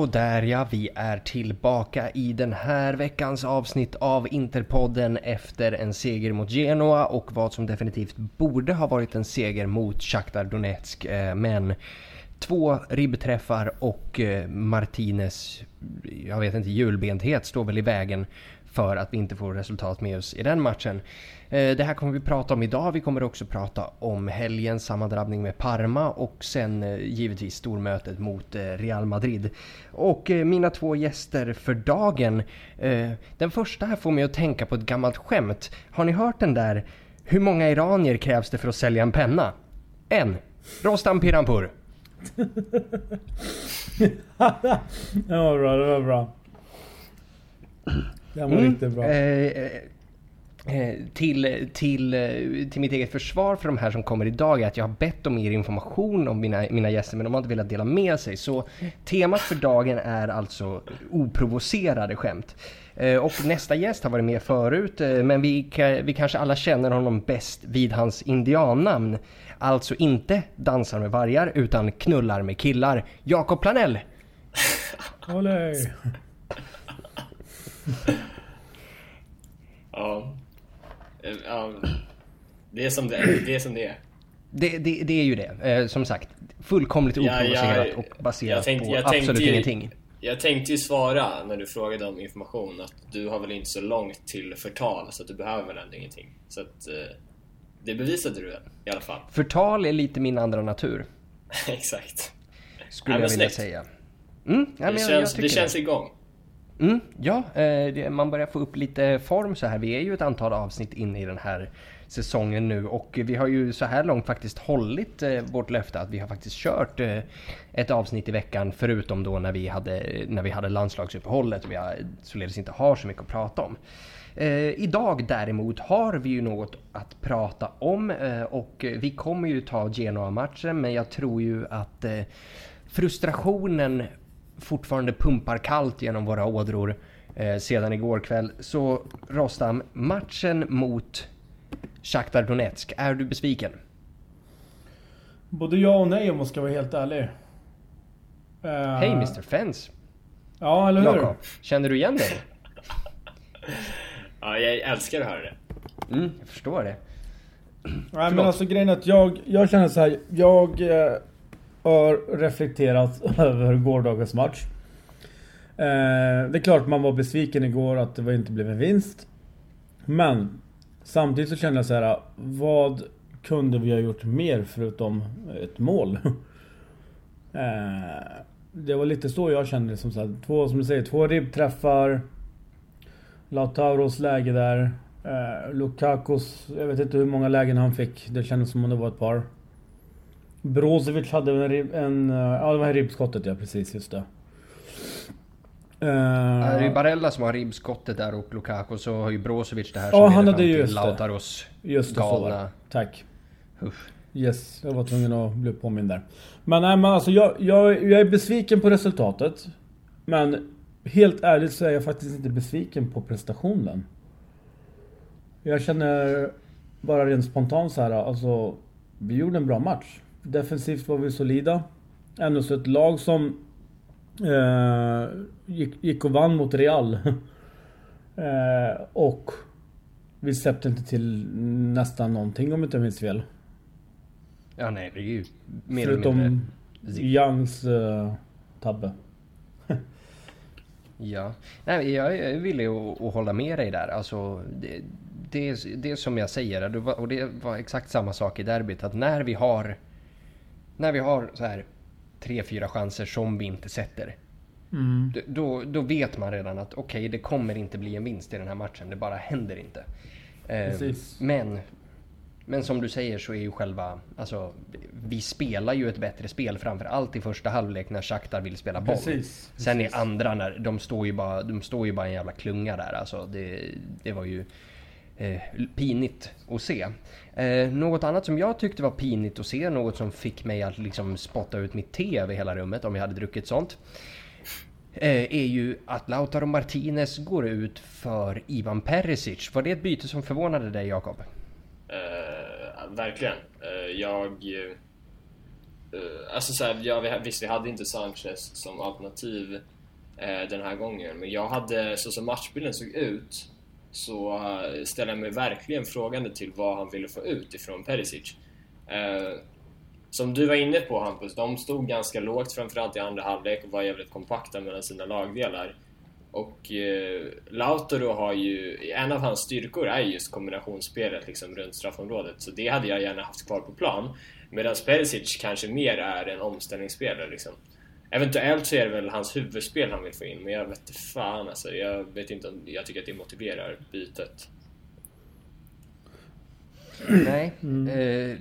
Så där ja, vi är tillbaka i den här veckans avsnitt av Interpodden efter en seger mot Genoa och vad som definitivt borde ha varit en seger mot Shakhtar Donetsk. Eh, men två ribbträffar och eh, Martinez, jag vet inte, hjulbenthet står väl i vägen för att vi inte får resultat med oss i den matchen. Eh, det här kommer vi prata om idag. Vi kommer också prata om helgens sammandrabbning med Parma och sen eh, givetvis stormötet mot eh, Real Madrid. Och mina två gäster för dagen. Den första här får mig att tänka på ett gammalt skämt. Har ni hört den där? Hur många iranier krävs det för att sälja en penna? En. Rostam Pirampur. det var bra, det var bra. Den var mm. riktigt bra. Eh, Eh, till, till, eh, till mitt eget försvar för de här som kommer idag är att jag har bett om mer information om mina, mina gäster men de har inte velat dela med sig. Så temat för dagen är alltså oprovocerade skämt. Eh, och nästa gäst har varit med förut men vi, vi kanske alla känner honom bäst vid hans indiannamn. Alltså inte dansar med vargar utan knullar med killar. Jakob Planell! Olé! ja. Eh, ja, det är som det är. Det är, som det, är. Det, det, det är ju det. Eh, som sagt, fullkomligt oprovocerat ja, och baserat tänkte, på absolut ju, ingenting. Jag tänkte ju svara när du frågade om information att du har väl inte så långt till förtal så att du behöver väl ändå ingenting. Så att eh, det bevisade du i alla fall. Förtal är lite min andra natur. Exakt. Skulle ja, jag vilja säga. Mm, ja, det, känns, det känns igång. Mm, ja, eh, man börjar få upp lite form så här. Vi är ju ett antal avsnitt inne i den här säsongen nu och vi har ju så här långt faktiskt hållit eh, vårt löfte att vi har faktiskt kört eh, ett avsnitt i veckan förutom då när vi hade, när vi hade landslagsuppehållet och vi således inte har så mycket att prata om. idag däremot har vi ju något att prata om och vi kommer ju ta Genoa-matchen men jag tror ju att frustrationen fortfarande pumpar kallt genom våra ådror eh, sedan igår kväll. Så Rostam, matchen mot Shakhtar Donetsk, är du besviken? Både ja och nej om man ska vara helt ärlig. Uh... Hej Mr Fence! Ja, eller hur? Jakob, känner du igen dig? ja, jag älskar att höra det. Mm, jag förstår det. Nej men alltså grejen är att jag, jag känner så här, jag eh, har reflekterat över gårdagens match. Eh, det är klart man var besviken igår att det inte blev en vinst. Men samtidigt så kände jag så här, vad kunde vi ha gjort mer förutom ett mål? eh, det var lite så jag kände som så här, två, som du säger, två ribbträffar. Lautauros läge där. Eh, Lukakos, jag vet inte hur många lägen han fick. Det kändes som om det var ett par. Brozovic hade en, en... Ja, det var ribbskottet ja, precis. Just det. Uh, det är Barella som har ribbskottet där och Lukaku så har ju Brozovic det här som ja, han hade just Lautaros det. Just det, galna... Tack. Uff. Yes, jag var tvungen att bli påmind där. Men nej men alltså jag, jag, jag är besviken på resultatet. Men helt ärligt så är jag faktiskt inte besviken på prestationen. Jag känner bara rent spontant så här, alltså vi gjorde en bra match. Defensivt var vi solida. Ändå så ett lag som eh, gick, gick, och vann mot Real. eh, och vi släppte inte till nästan någonting om jag inte minns fel. Ja nej, det är ju mer Förutom eller mindre Youngs eh, tabbe. ja, nej, jag är villig att, att hålla med dig där. Alltså, det, det, det som jag säger, och det var exakt samma sak i derbyt. Att när vi har när vi har så här tre, fyra chanser som vi inte sätter. Mm. Då, då vet man redan att okej, okay, det kommer inte bli en vinst i den här matchen. Det bara händer inte. Eh, men, men som du säger så är ju själva, alltså vi spelar ju ett bättre spel framför allt i första halvlek när Shakhtar vill spela boll. Precis, Sen i andra när de står ju bara, de står ju bara en jävla klunga där alltså. Det, det var ju eh, pinigt att se. Eh, något annat som jag tyckte var pinigt att se, något som fick mig att liksom spotta ut mitt te över hela rummet om jag hade druckit sånt. Eh, är ju att Lautaro Martinez går ut för Ivan Perisic. Var det ett byte som förvånade dig Jakob? Uh, verkligen. Uh, jag... Uh, alltså så här, ja, vi, visst, vi hade inte Sanchez som alternativ uh, den här gången, men jag hade, så som matchbilden såg ut, så eh, ställer jag mig verkligen frågande till vad han ville få ut ifrån Perisic. Eh, som du var inne på Hampus, de stod ganska lågt framförallt i andra halvlek och var jävligt kompakta mellan sina lagdelar. Och eh, Lautaro har ju, en av hans styrkor är just kombinationsspelet liksom runt straffområdet. Så det hade jag gärna haft kvar på plan. Medan Perisic kanske mer är en omställningsspelare liksom. Eventuellt så är det väl hans huvudspel han vill få in, men jag vet inte fan alltså. Jag vet inte om jag tycker att det motiverar bytet. Nej. Mm. Eh,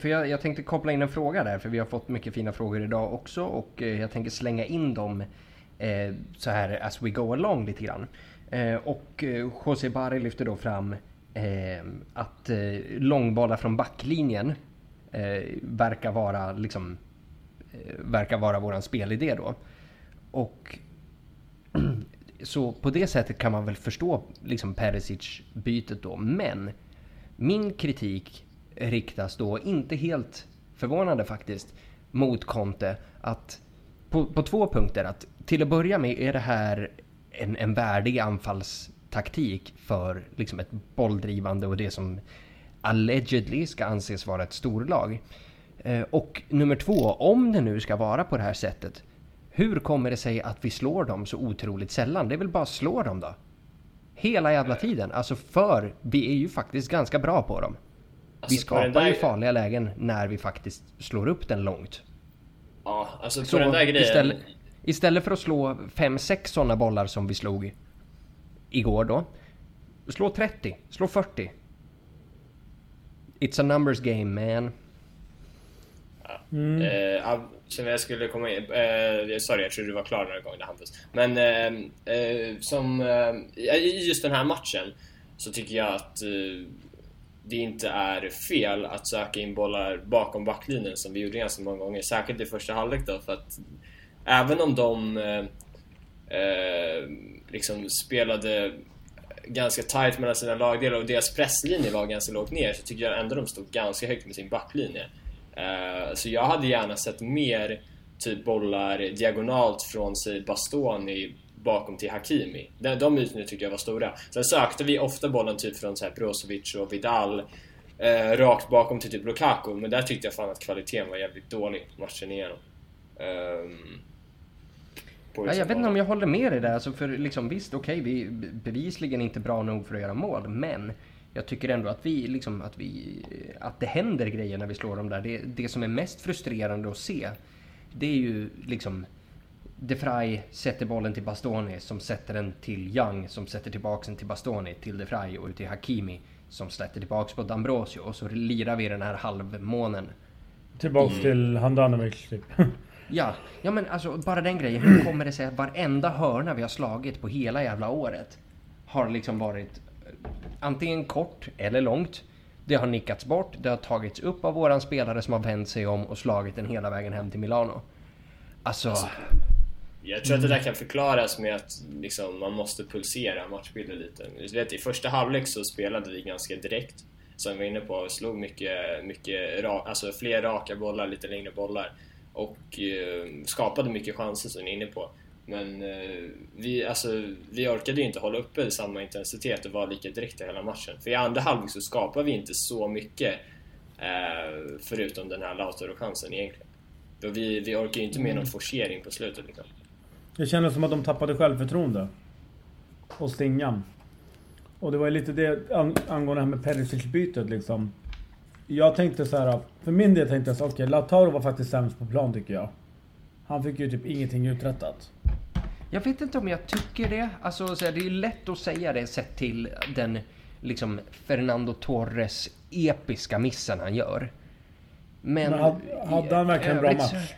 för jag, jag, tänkte koppla in en fråga där, för vi har fått mycket fina frågor idag också och eh, jag tänker slänga in dem eh, så här as we go along lite grann. Eh, och eh, José Barry lyfter då fram eh, att eh, långbollar från backlinjen eh, verkar vara liksom Eh, verkar vara våran spelidé då. Och så på det sättet kan man väl förstå liksom Perisic-bytet då. Men min kritik riktas då, inte helt förvånande faktiskt, mot Conte att på, på två punkter. Att till att börja med är det här en, en värdig anfallstaktik för liksom ett bolldrivande och det som allegedly ska anses vara ett storlag. Eh, och nummer två, om det nu ska vara på det här sättet, hur kommer det sig att vi slår dem så otroligt sällan? Det är väl bara att slå dem då? Hela jävla tiden. Alltså för vi är ju faktiskt ganska bra på dem. Alltså, vi skapar där... ju farliga lägen när vi faktiskt slår upp den långt. Ja, alltså på så den där grejen... Istället, istället för att slå 5-6 sådana bollar som vi slog igår då. Slå 30, slå 40. It's a numbers game man. Mm. Eh, som jag skulle komma in... Eh, sorry, jag trodde du var klar några gånger Hampus. Men eh, eh som... Eh, I just den här matchen så tycker jag att eh, det inte är fel att söka in bollar bakom backlinjen som vi gjorde ganska många gånger, särskilt i första halvlek då för att även om de liksom spelade ganska tight mellan sina lagdelar och deras presslinje var ganska lågt ner så tycker jag ändå de stod ganska högt med sin backlinje. Eh, så jag hade gärna sett mer typ bollar diagonalt från sig Bastoni bakom till Hakimi. De, de ytorna tyckte jag var stora. Sen sökte vi ofta bollen typ från så här Brozovic och Vidal eh, rakt bakom till typ Lukaku, men där tyckte jag fan att kvaliteten var jävligt dålig matchen igenom. Um, ja, jag vet inte om jag håller med dig där. Alltså för liksom, visst, okej, okay, vi är bevisligen inte bra nog för att göra mål, men jag tycker ändå att vi, liksom, att vi, att det händer grejer när vi slår dem där. Det, det som är mest frustrerande att se, det är ju liksom de Frey sätter bollen till Bastoni som sätter den till Young som sätter tillbaks den till Bastoni till De Frey och till Hakimi som släpper tillbaks på D'Ambrosio och så lirar vi den här halvmånen. Tillbaks mm. till Handanovic typ. ja, ja men alltså bara den grejen. Hur kommer det sig att varenda hörna vi har slagit på hela jävla året har liksom varit antingen kort eller långt. Det har nickats bort, det har tagits upp av våran spelare som har vänt sig om och slagit den hela vägen hem till Milano. Alltså... alltså jag tror att det där kan förklaras med att liksom, man måste pulsera matchbilden lite. Du vet, I första halvlek så spelade vi ganska direkt, som vi var inne på. och slog mycket, mycket alltså fler raka bollar, lite längre bollar. Och eh, skapade mycket chanser som ni är inne på. Men eh, vi, alltså, vi orkade ju inte hålla uppe samma intensitet och vara lika direkta hela matchen. För i andra halvlek så skapade vi inte så mycket eh, förutom den här Lautaro-chansen egentligen. vi, vi orkar ju inte med någon forcering på slutet liksom. Det kändes som att de tappade självförtroende. Och stingan. Och det var ju lite det angående det här med Perisic-bytet liksom. Jag tänkte så här. För min del tänkte jag så okej, okay, Lautaro var faktiskt sämst på plan tycker jag. Han fick ju typ ingenting uträttat. Jag vet inte om jag tycker det. Alltså, det är lätt att säga det sett till den liksom Fernando Torres episka missen han gör. Men... Men hade, hade han verkligen en bra match?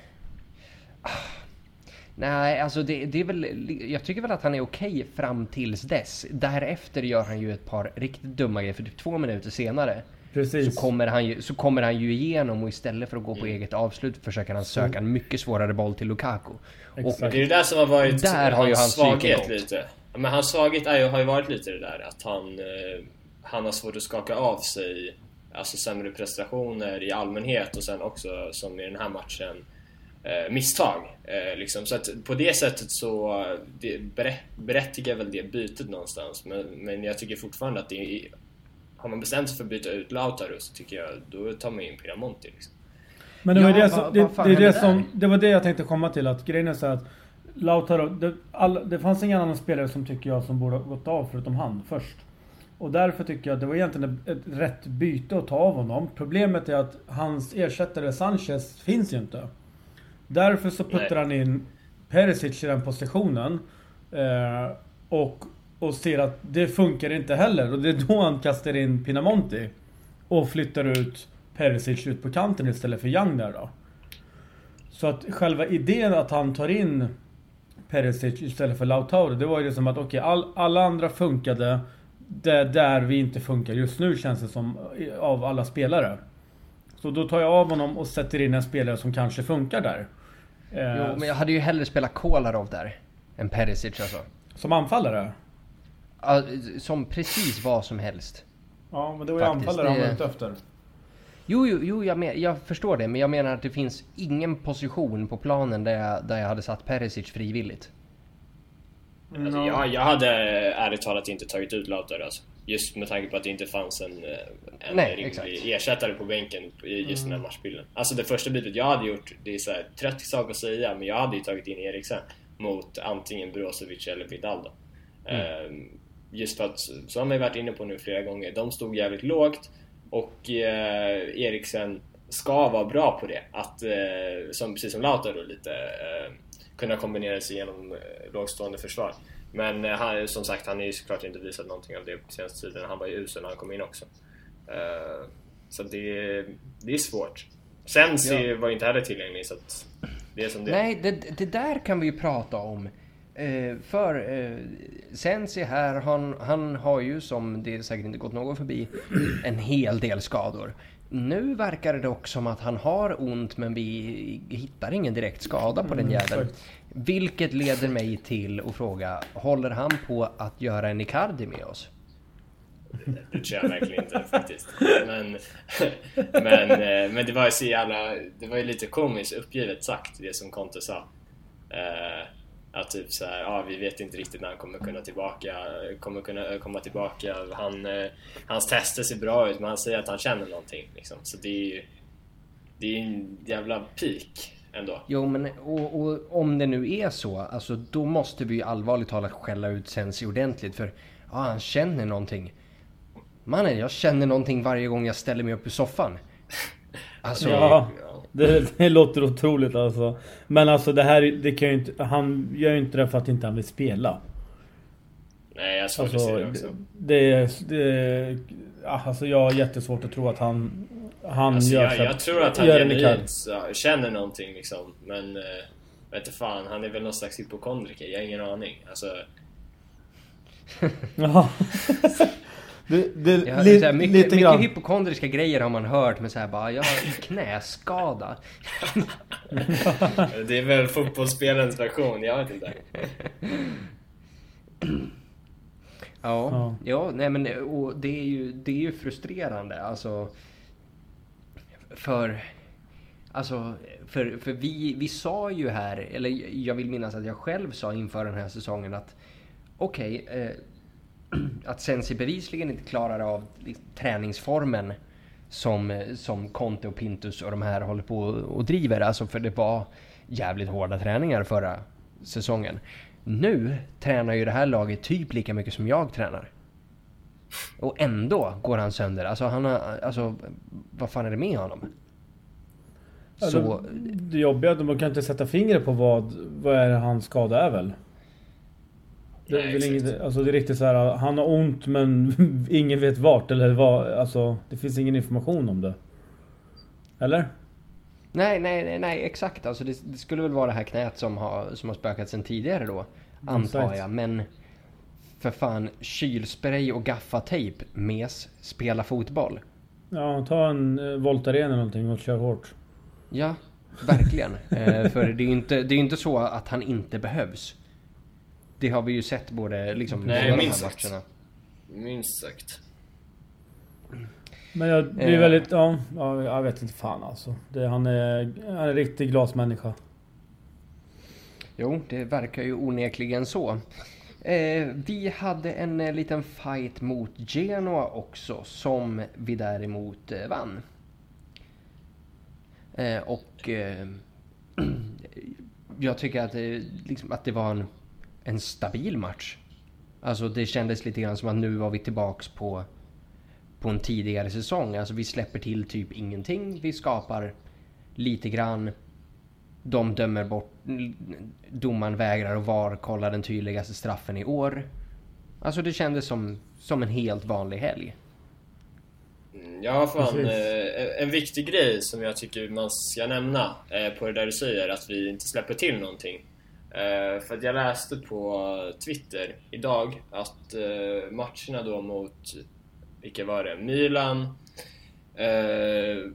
Nej, alltså det, det, är väl... Jag tycker väl att han är okej fram tills dess. Därefter gör han ju ett par riktigt dumma grejer, för typ två minuter senare Precis. Så, kommer han ju, så kommer han ju igenom och istället för att gå på mm. eget avslut försöker han söka en mycket svårare boll till Lukaku. Exakt. Och det är det där som har varit där har ju hans svaghet lite. Men hans svaghet är ju, har ju varit lite det där att han, eh, han har svårt att skaka av sig alltså sämre prestationer i allmänhet och sen också som i den här matchen eh, misstag. Eh, liksom. Så att på det sättet så det berättigar väl det bytet någonstans men, men jag tycker fortfarande att det är, har man bestämt sig för att byta ut Lautaro så tycker jag då tar man in Pinamonti. Liksom. Men det var, ja, det, som, det, det, det, som, det var det jag tänkte komma till att grejen är så att Lautaro, det, all, det fanns ingen annan spelare som tycker jag som borde ha gått av förutom han först. Och därför tycker jag att det var egentligen ett, ett rätt byte att ta av honom. Problemet är att hans ersättare Sanchez finns ju inte. Därför så puttar han in Perisic i den positionen. Eh, och, och ser att det funkar inte heller. Och det är då han kastar in Pinamonti. Och flyttar ut Perisic ut på kanten istället för Young där då. Så att själva idén att han tar in Perisic istället för Lautaro. Det var ju som att okej, okay, all, alla andra funkade. Det där vi inte funkar just nu känns det som av alla spelare. Så då tar jag av honom och sätter in en spelare som kanske funkar där. Jo, eh, men jag hade ju hellre spelat Kolarov där. Än Perisic alltså. Som anfallare? Som precis vad som helst. Ja, men det var ju anfallare det... han var ute efter. Jo, jo, jo jag, men, jag förstår det. Men jag menar att det finns ingen position på planen där jag, där jag hade satt Perisic frivilligt. Mm. Alltså, jag, jag hade ärligt talat inte tagit ut Lautaro alltså. Just med tanke på att det inte fanns en, en Nej, rimlig exakt. ersättare på bänken i just mm. den här mm. matchbilden. Alltså det första bytet jag hade gjort, det är så här, trött sak att säga, men jag hade ju tagit in Eriksen mot antingen Brozovic eller Vidal då. Mm. Um, just för att, man ju varit inne på nu flera gånger, de stod jävligt lågt och eh, Eriksen ska vara bra på det. Att, eh, som, precis som Lautaro lite, eh, kunna kombinera sig genom eh, lågstående försvar. Men eh, han, som sagt, han har ju såklart inte visat någonting av det på senaste tiden. Han var ju usel när han kom in också. Eh, så det, det är svårt. Sensi ja. var ju inte heller tillgänglig så att det är som det Nej, det, det där kan vi ju prata om. Eh, för eh, Sensi här, han, han har ju som det säkert inte gått någon förbi en hel del skador. Nu verkar det dock som att han har ont men vi hittar ingen direkt skada på den mm, jäveln. Vilket leder mig till att fråga, håller han på att göra en Icardi med oss? Det tror jag verkligen inte faktiskt. Men, men, eh, men det var ju så jävla... Det var ju lite komiskt uppgivet sagt, det som Conte sa. Uh, att typ så här, ja, vi vet inte riktigt när han kommer kunna tillbaka, kommer kunna komma tillbaka. Han, uh, hans tester ser bra ut, men han säger att han känner någonting. Liksom. Så det är ju... Det är en jävla peak ändå. Jo, men och, och, om det nu är så, alltså då måste vi allvarligt talat skälla ut Sensi ordentligt. För ja, han känner någonting. Mannen, jag känner någonting varje gång jag ställer mig upp i soffan. Alltså... Ja, det, det låter otroligt alltså. Men alltså det här, det kan ju inte, han gör ju inte det för att inte han vill spela. Nej, jag såg alltså, det också. Det, det, alltså jag har jättesvårt att tro att han han alltså, gör jag, jag tror att han genuint känner någonting liksom. Men äh, vet inte fan, han är väl någon slags hypokondriker. Jag har ingen aning. Alltså... Det, det, ja, li, här, mycket, lite mycket hypokondriska grejer har man hört men såhär bara, jag har knäskada. det är väl fotbollsspelarens version, jag vet inte. Ja, ja, ja nej men och det är ju, det är ju frustrerande alltså. För... Alltså, för, för vi, vi sa ju här, eller jag vill minnas att jag själv sa inför den här säsongen att okej, okay, eh, att Sensi bevisligen inte klarar av träningsformen som, som Conte och Pintus och de här håller på och driver. Alltså för det var jävligt hårda träningar förra säsongen. Nu tränar ju det här laget typ lika mycket som jag tränar. Och ändå går han sönder. Alltså han har, alltså vad fan är det med honom? Så... Ja, det, det jobbiga är att man kan inte sätta fingret på vad, vad är hans skada är väl? Det är, väl inget, alltså det är riktigt så här, han har ont men ingen vet vart eller vad. Alltså det finns ingen information om det. Eller? Nej, nej, nej, nej exakt. Alltså det, det skulle väl vara det här knät som har, som har spökat sen tidigare då. Antar jag. Men för fan, kylspray och gaffatejp. Mes, spela fotboll. Ja, ta en eh, Voltaren eller någonting och kör hårt. Ja, verkligen. eh, för det är ju inte, det är inte så att han inte behövs. Det har vi ju sett både liksom Nej, minst sagt. Minst sagt. Men jag blir eh. väldigt... Ja, ja, jag vet inte fan alltså. Det, han, är, han är en riktig glasmänniska. Jo, det verkar ju onekligen så. Eh, vi hade en eh, liten fight mot Genoa också som vi däremot eh, vann. Eh, och eh, jag tycker att, det, liksom, att det var en, en stabil match. Alltså det kändes lite grann som att nu var vi tillbaks på, på en tidigare säsong. Alltså vi släpper till typ ingenting. Vi skapar lite grann de dömer bort, domaren vägrar och VAR kollar den tydligaste straffen i år. Alltså det kändes som, som en helt vanlig helg. Ja, fan. Eh, en viktig grej som jag tycker man ska nämna eh, på det där du säger, att vi inte släpper till någonting. Eh, för att jag läste på Twitter idag att eh, matcherna då mot, vilka var det? Milan, eh,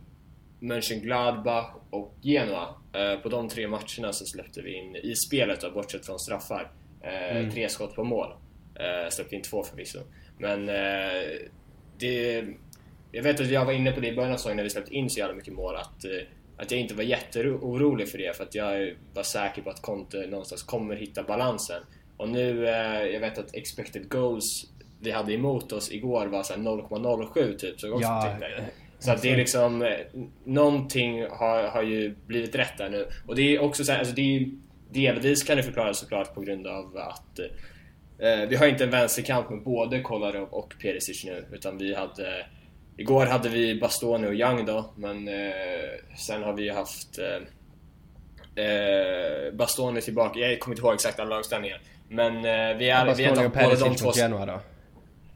Mönchengladbach och Genoa. Eh, på de tre matcherna så släppte vi in, i spelet då, bortsett från straffar, mm. tre skott på mål. Släppte in två förvisso. Men det... Jag vet att jag var inne på det i början av säsongen när vi släppte in så jävla mycket mål att, att jag inte var jätteorolig för det för att jag var säker på att Conte någonstans kommer hitta balansen. Och nu, jag vet att expected goals vi hade emot oss igår var 0,07 typ. Så jag också ja, tänkte, så att det är liksom, eh, någonting har, har ju blivit rätt där nu. Och det är också så här, alltså det är, delvis kan det förklaras såklart på grund av att eh, vi har inte en vänsterkant med både Kolarov och Perisic nu, utan vi hade Igår hade vi Bastoni och Young då, men eh, sen har vi haft eh, eh, Bastoni tillbaka. Jag kommer inte ihåg exakt alla lagställningar. Men eh, vi, är, vi har de två... Genoa då?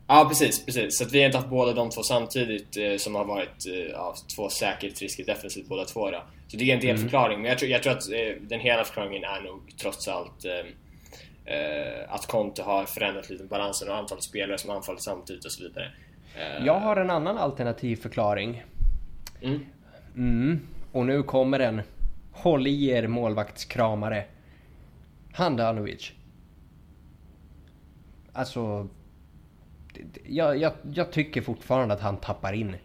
Ja precis, precis. Så att vi har inte haft båda de två samtidigt eh, som har varit eh, ja, två säkerhetsrisker defensivt båda två då. Så det är en delförklaring, mm. men jag tror, jag tror att eh, den hela förklaringen är nog trots allt eh, eh, att Conte har förändrat lite balansen och antalet spelare som anfaller samtidigt och så vidare. Eh, jag har en annan alternativ förklaring. Mm. Mm. Och nu kommer den. Håll i er målvaktskramare. Handanovic. Alltså jag, jag, jag, tycker fortfarande att han tappar in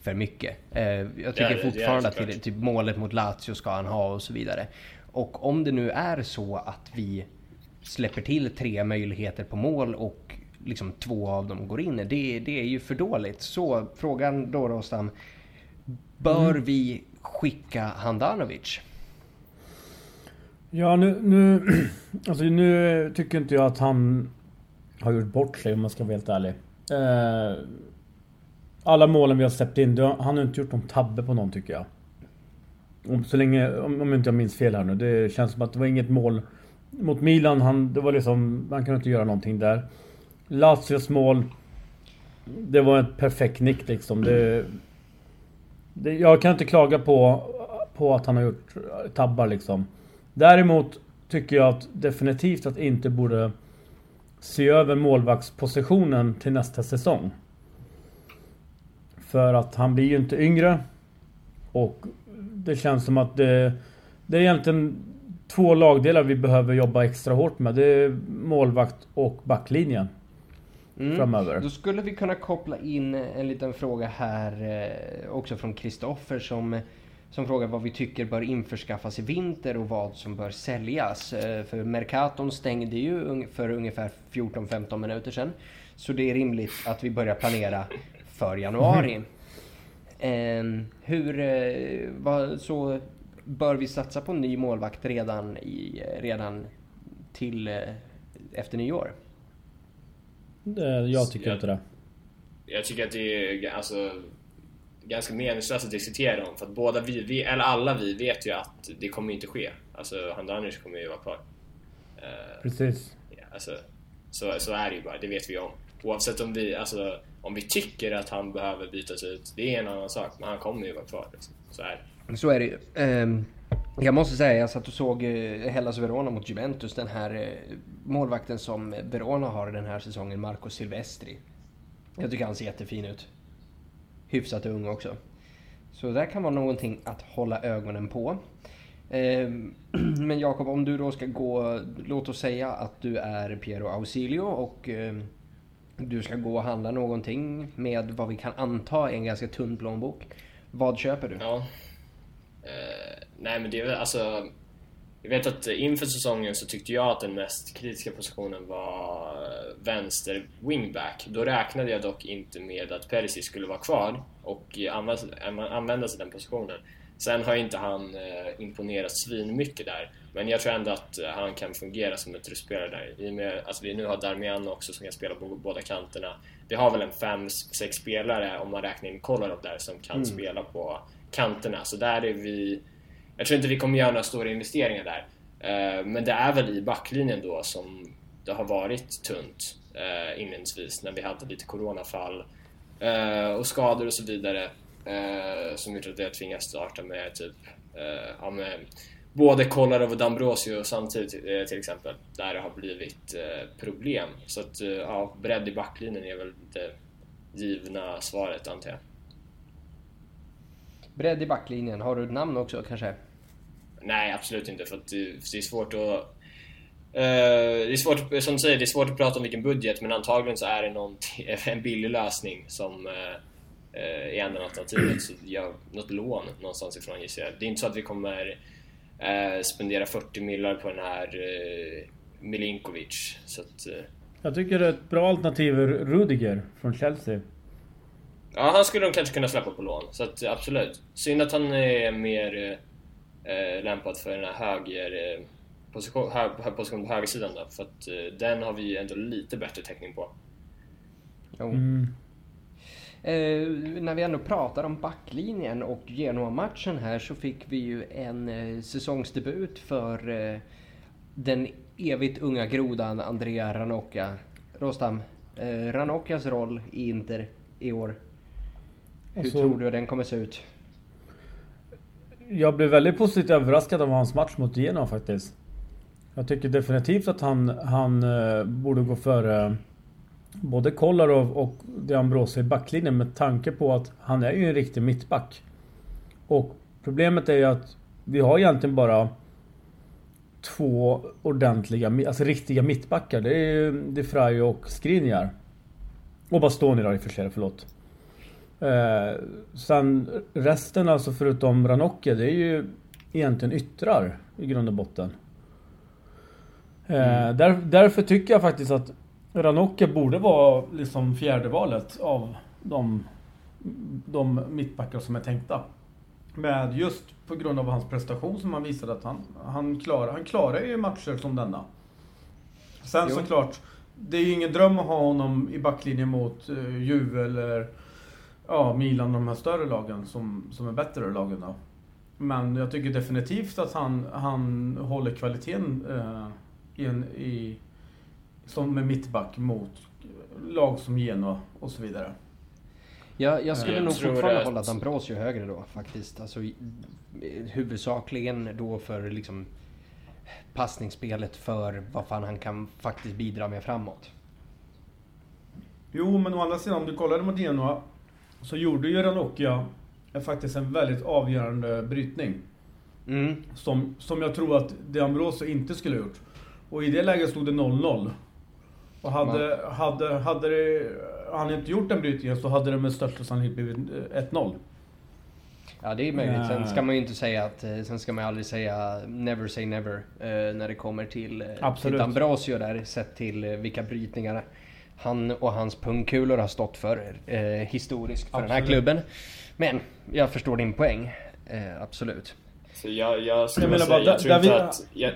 för mycket. Eh, jag tycker ja, fortfarande att typ målet mot Lazio ska han ha och så vidare. Och om det nu är så att vi släpper till tre möjligheter på mål och liksom två av dem går in. Det, det är ju för dåligt. Så frågan då Rostam. Bör mm. vi skicka Handanovic? Ja nu, nu, alltså nu tycker inte jag att han har gjort bort sig om man ska vara helt ärlig. Eh, alla målen vi har släppt in, han har inte gjort någon tabbe på någon tycker jag. Om, så länge, om, om inte jag minns fel här nu. Det känns som att det var inget mål mot Milan. Han, det var liksom, han kunde inte göra någonting där. Lazios mål. Det var en perfekt nick liksom. Det, det, jag kan inte klaga på, på att han har gjort tabbar liksom. Däremot tycker jag att definitivt att inte borde se över målvaktspositionen till nästa säsong. För att han blir ju inte yngre. Och det känns som att det, det är egentligen två lagdelar vi behöver jobba extra hårt med. Det är målvakt och backlinjen. Mm. Framöver. Då skulle vi kunna koppla in en liten fråga här eh, också från Kristoffer som som frågar vad vi tycker bör införskaffas i vinter och vad som bör säljas. Eh, för Mercaton stängde ju för ungefär 14-15 minuter sedan. Så det är rimligt att vi börjar planera för januari. Mm. Hur, eh, vad, så bör vi satsa på en ny målvakt redan, i, redan till efter nyår? Jag tycker inte det. Jag tycker att det är alltså ganska meningslöst att diskutera om för att båda vi, vi, eller alla vi vet ju att det kommer inte ske. Alltså Handanovic kommer ju vara kvar. Uh, Precis. Ja, alltså, så, så är det ju bara, det vet vi om. Oavsett om vi, alltså, om vi tycker att han behöver bytas ut, det är en annan sak. Men han kommer ju vara kvar. Liksom. Så är det. Så är det ju. Um, jag måste säga, jag satt och såg eh, Hellas Verona mot Juventus. Den här eh, målvakten som Verona har den här säsongen, Marco Silvestri. Jag tycker han ser jättefin ut hyfsat ung också. Så det kan vara någonting att hålla ögonen på. Ehm, men Jakob, om du då ska gå, låt oss säga att du är Piero Ausilio och ehm, du ska gå och handla någonting med vad vi kan anta är en ganska tunn plånbok. Vad köper du? Ja. Eh, nej men det är väl alltså... Jag vet att inför säsongen så tyckte jag att den mest kritiska positionen var vänster wingback. Då räknade jag dock inte med att Perisic skulle vara kvar och använda sig den positionen. Sen har inte han eh, imponerat svinmycket där, men jag tror ändå att han kan fungera som en trustspelare där. I och med att vi nu har Darmian också som kan spela på båda kanterna. Vi har väl en 5-6 spelare, om man räknar in Kolarov där, som kan mm. spela på kanterna. Så där är vi... Jag tror inte vi kommer göra några stora investeringar där. Eh, men det är väl i backlinjen då som det har varit tunt eh, inledningsvis när vi hade lite coronafall eh, och skador och så vidare. Som gjort att jag tvingats starta med typ ja, med både Kolarov och Dambrosio samtidigt till exempel. Där det har blivit problem. Så att ja, bredd i backlinjen är väl det givna svaret antar jag. Bredd i backlinjen, har du ett namn också kanske? Nej, absolut inte för att det, är svårt att Uh, det är svårt, som du säger, det är svårt att prata om vilken budget men antagligen så är det någon, en billig lösning som uh, eh, är enda alternativet. Så jag, något lån någonstans ifrån gissar jag. Det är inte så att vi kommer spendera 40 millar på den här Milinkovic. Så att. Jag tycker det är ett bra alternativ Rudiger från Chelsea. Ja, han skulle de kanske kunna släppa på lån. Så att, absolut. Synd att han är mer eh, lämpad för den här höger... Eh, position, hög, position på högersidan då, för att eh, den har vi ändå lite bättre täckning på. Mm. Eh, när vi ändå pratar om backlinjen och Genoa-matchen här så fick vi ju en eh, säsongsdebut för eh, den evigt unga grodan Andrea Ranocchia. Rostam, eh, Ranocchias roll i Inter i år. Hur alltså, tror du den kommer se ut? Jag blev väldigt positivt överraskad av hans match mot Genoa faktiskt. Jag tycker definitivt att han, han eh, borde gå före eh, både Kolarov och De i backlinjen med tanke på att han är ju en riktig mittback. Och problemet är ju att vi har egentligen bara två ordentliga, alltså riktiga mittbackar. Det är ju De och Skriniar. Och Bastoni då i och för sig, förlåt. Eh, sen resten alltså förutom Ranocchia, det är ju egentligen yttrar i grund och botten. Eh, mm. där, därför tycker jag faktiskt att Ranocchia borde vara liksom fjärde valet av de, de mittbackar som är tänkta. Med just på grund av hans prestation som han visade att han, han, klarar, han klarar ju matcher som denna. Sen jo. såklart, det är ju ingen dröm att ha honom i backlinjen mot uh, Juve eller ja, Milan, de här större lagen som, som är bättre lagen då. Men jag tycker definitivt att han, han håller kvaliteten uh, i, en, i som med mittback mot lag som Genoa och så vidare. Ja, jag skulle jag nog fortfarande att... hålla Dambrosio högre då faktiskt. Alltså, huvudsakligen då för liksom passningsspelet för vad fan han kan faktiskt bidra med framåt. Jo, men å andra sidan om du kollade mot Genoa så gjorde ju Ranocchia faktiskt en väldigt avgörande brytning. Mm. Som, som jag tror att De Ambrosio inte skulle ha gjort. Och i det läget stod det 0-0. Och hade, Man... hade, hade det, han inte gjort den brytningen så hade det med största sannolikhet blivit 1-0. Ja det är möjligt. Sen ska man ju inte säga att, eh, sen ska man ju aldrig säga never say never eh, när det kommer till, eh, Absolut. till Ambrosio där sett till vilka brytningar han och hans pungkulor har stått för eh, historiskt för Absolut. den här klubben. Men jag förstår din poäng. Eh, absolut. Så jag, jag skulle jag säga, jag tror inte att... Jag,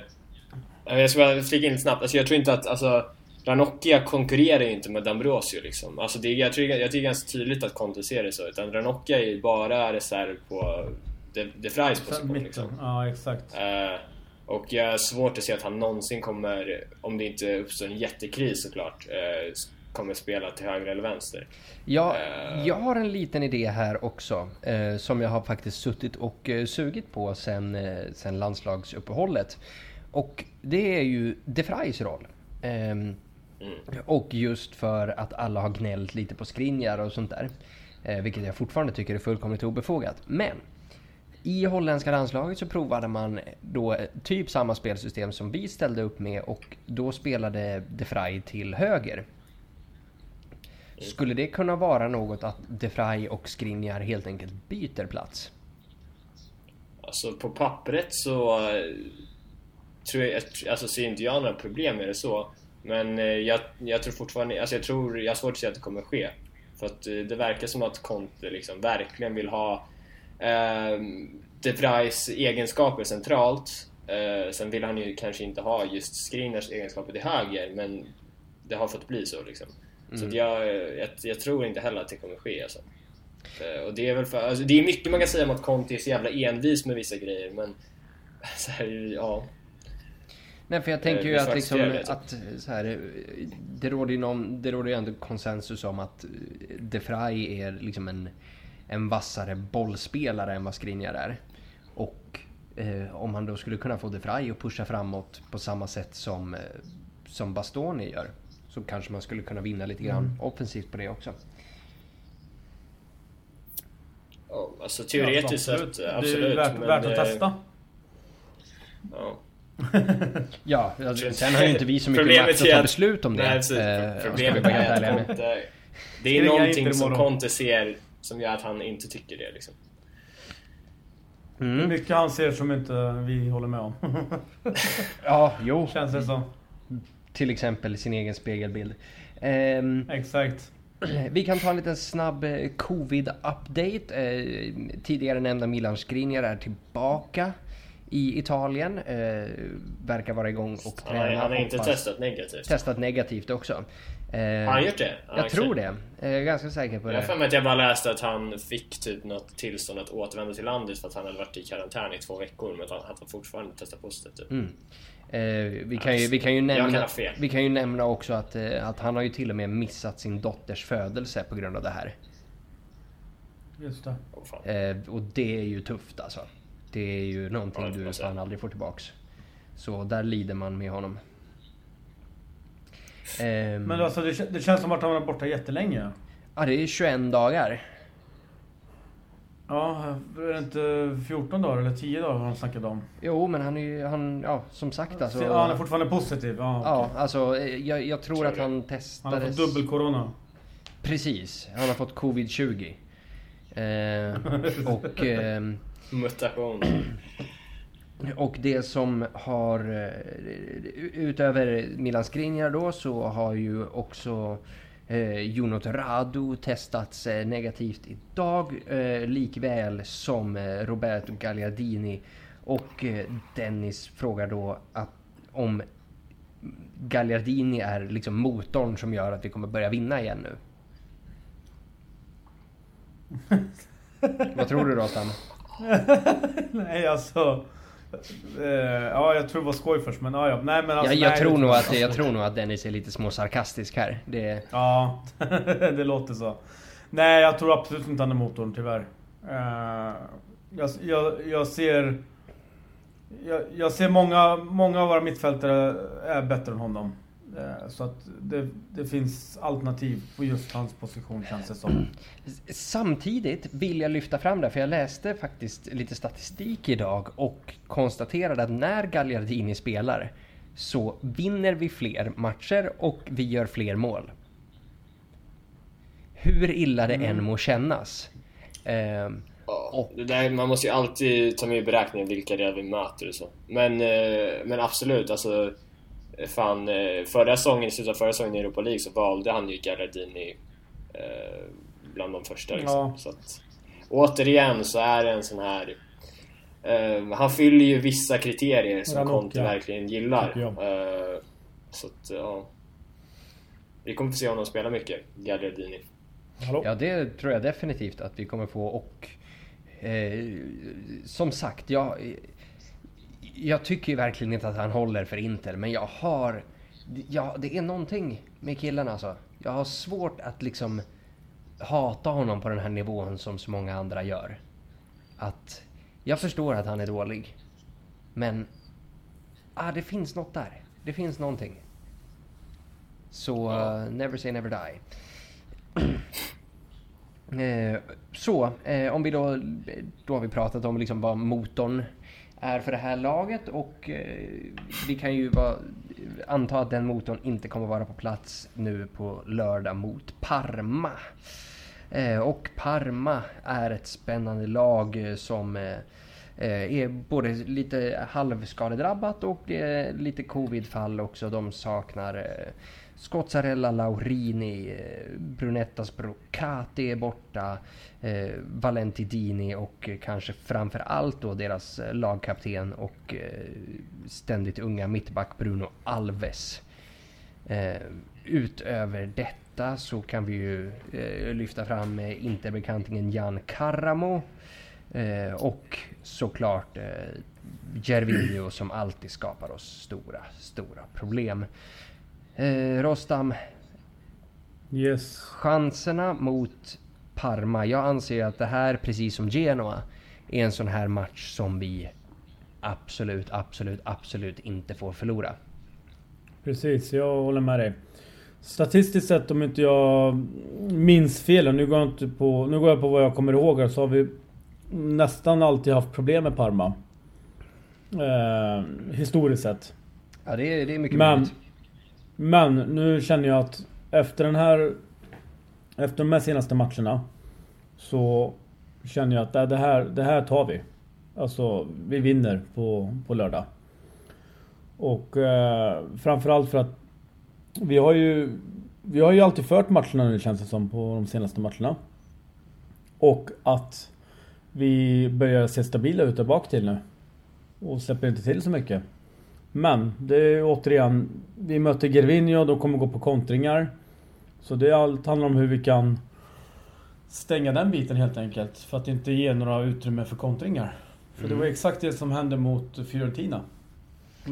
jag ska bara flika in snabbt. Alltså jag tror inte att, alltså Ranocchia konkurrerar ju inte med Dambrosio liksom. Alltså det, jag, tror, jag tycker ganska tydligt att Conte ser det så. Utan Ranocchia är ju bara reserv på De, De Fries position liksom. Ja, exakt. Uh, och jag har svårt att se att han någonsin kommer, om det inte uppstår en jättekris såklart, uh, kommer spela till höger eller vänster. Ja, uh, jag har en liten idé här också. som jag har faktiskt suttit och sugit på sen, sen landslagsuppehållet. Och det är ju De Fries roll. Um, Mm. Och just för att alla har gnällt lite på Skriniar och sånt där. Eh, vilket jag fortfarande tycker är fullkomligt obefogat. Men i holländska landslaget så provade man då eh, typ samma spelsystem som vi ställde upp med och då spelade De Vrij till höger. Skulle det kunna vara något att DeFry och Skriniar helt enkelt byter plats? Alltså på pappret så eh, tror jag, alltså ser inte jag några problem med det så. Men eh, jag, jag tror fortfarande, alltså jag tror, jag har svårt att se att det kommer ske. För att det verkar som att Conte liksom verkligen vill ha eh, De Vrijs egenskaper centralt. Eh, sen vill han ju kanske inte ha just Skriniars egenskaper till höger, men det har fått bli så liksom. Mm. Så jag, jag, jag, tror inte heller att det kommer ske alltså. Eh, och det är väl för, alltså, det är mycket man kan säga om att Conte är så jävla envis med vissa grejer, men så här, ja. Nej för jag tänker ju att liksom att så här, det råder ju någon, det råder ju ändå konsensus om att De Frey är liksom en, en vassare bollspelare än vad Skriniar är. Och eh, om han då skulle kunna få De Frey att pusha framåt på samma sätt som, eh, som Bastoni gör. Så kanske man skulle kunna vinna lite grann mm. offensivt på det också. Ja, alltså teoretiskt ja, absolut. sett, absolut. Det är värt, men, värt att testa. Ja. ja, alltså, sen har ju inte vi så mycket makt att ta beslut om det. Nej, precis, eh, problemet är att Conte, det är någonting som Conte ser som gör att han inte tycker det liksom. Mm. Mycket han ser som inte vi håller med om. ja, jo. Känns det som. Till exempel sin egen spegelbild. Um, Exakt. Vi kan ta en liten snabb eh, covid-update. Eh, tidigare nämnda Milan Skriniar är tillbaka i Italien. Eh, verkar vara igång och tränar. Han har inte testat negativt. Testat negativt också. Eh, har han gjort det? jag okay. tror det. Jag är ganska säker på det. Jag har för mig att jag bara läste att han fick typ något tillstånd att återvända till landet för att han hade varit i karantän i två veckor men att han, fortfarande testat positivt. Typ. Mm. Eh, vi, kan ju, vi, kan ju nämna, vi kan ju nämna också att, eh, att han har ju till och med missat sin dotters födelse på grund av det här. Just det. Oh, eh, och det är ju tufft alltså. Det är ju någonting ja, du fan aldrig får tillbaks. Så där lider man med honom. Ehm, Men alltså det, det känns som att han var borta jättelänge. Ja, det är 21 dagar. Ja, är det inte 14 dagar eller 10 dagar han snackade om? Jo, men han är ju, han, ja som sagt alltså. Ja, han är fortfarande positiv? Ja, okay. ja alltså jag, jag tror att han testades... Han har fått dubbel-corona? Precis, han har fått covid-20. Eh, och... Eh, Mutation. Och det som har... Eh, utöver Milan Skriniar då så har ju också eh, Junot Radu testats eh, negativt idag. Eh, likväl som eh, Roberto Gagliardini. Och eh, Dennis frågar då att om Gagliardini är liksom motorn som gör att vi kommer börja vinna igen nu. Vad tror du då Stam? Nej alltså... Uh, ja, jag tror det var skoj först, men ja, ja. Nej, men alltså, ja, jag, nej, tror nog att, jag tror nog att Dennis är lite små sarkastisk här. Det... Ja, det låter så. Nej, jag tror absolut inte han är motorn, tyvärr. Uh, jag, jag, jag, ser... Jag, jag, ser många, många av våra mittfältare är bättre än honom. Eh, så att det, det, finns alternativ på just hans position känns det som. Samtidigt vill jag lyfta fram det, för jag läste faktiskt lite statistik idag och konstaterade att när Gagliardini spelar så vinner vi fler matcher och vi gör fler mål. Hur illa det mm. än må kännas. Eh, och... det där, man måste ju alltid ta med i beräkningen vilka det är vi möter och så. Men, eh, men absolut, alltså fan, eh, förra säsongen, i slutet av förra säsongen i Europa League så valde han ju Gallardini eh, bland de första liksom. Ja. Så att, återigen så är det en sån här eh, Han fyller ju vissa kriterier som Conte ja. verkligen gillar. Eh, så att, ja. Vi kommer få se honom spela mycket, Gallardini. Hallå? Ja, det tror jag definitivt att vi kommer få och eh, som sagt, jag jag tycker ju verkligen inte att han håller för Inter, men jag har... Ja, det är någonting med killen alltså. Jag har svårt att liksom hata honom på den här nivån som så många andra gör. Att jag förstår att han är dålig. Men ah, det finns något där. Det finns någonting. Så uh, never say never die. eh, så, eh, om vi då... Då har vi pratat om liksom vad motorn är för det här laget och eh, vi kan ju vara anta att den motorn inte kommer vara på plats nu på lördag mot Parma. Eh, och Parma är ett spännande lag eh, som är både lite halvskadedrabbat och lite covidfall också. De saknar Scozzarella Laurini, eh, Brunettas Broccati är borta, eh, Valenti Dini och eh, kanske framför allt då deras lagkapten och ständigt unga mittback Bruno Alves. Utöver detta detta så kan vi ju eh, lyfta fram eh, interbekantingen Jan Karamo eh, och såklart eh, Gervinho som alltid skapar oss stora, stora problem. Eh, Rostam. Yes. Chanserna mot Parma. Jag anser att det här, precis som Genoa, är en sån här match som vi absolut, absolut, absolut inte får förlora. Precis, jag håller med dig. Statistiskt sett om inte jag minns fel, nu går jag, inte på, nu går jag på vad jag kommer ihåg så har vi nästan alltid haft problem med Parma. Eh, historiskt sett. Ja det är, det är mycket men, möjligt. Men nu känner jag att efter den här... Efter de här senaste matcherna Så känner jag att det här, det här tar vi. Alltså vi vinner på, på lördag. Och eh, framförallt för att vi har ju Vi har ju alltid fört matcherna nu känns det som på de senaste matcherna. Och att vi börjar se stabila ut där bak till nu. Och släpper inte till så mycket. Men det är återigen Vi möter Gervinho, de kommer gå på kontringar. Så det är allt handlar om hur vi kan Stänga den biten helt enkelt. För att inte ge några utrymme för kontringar. För mm. det var exakt det som hände mot Fiorentina.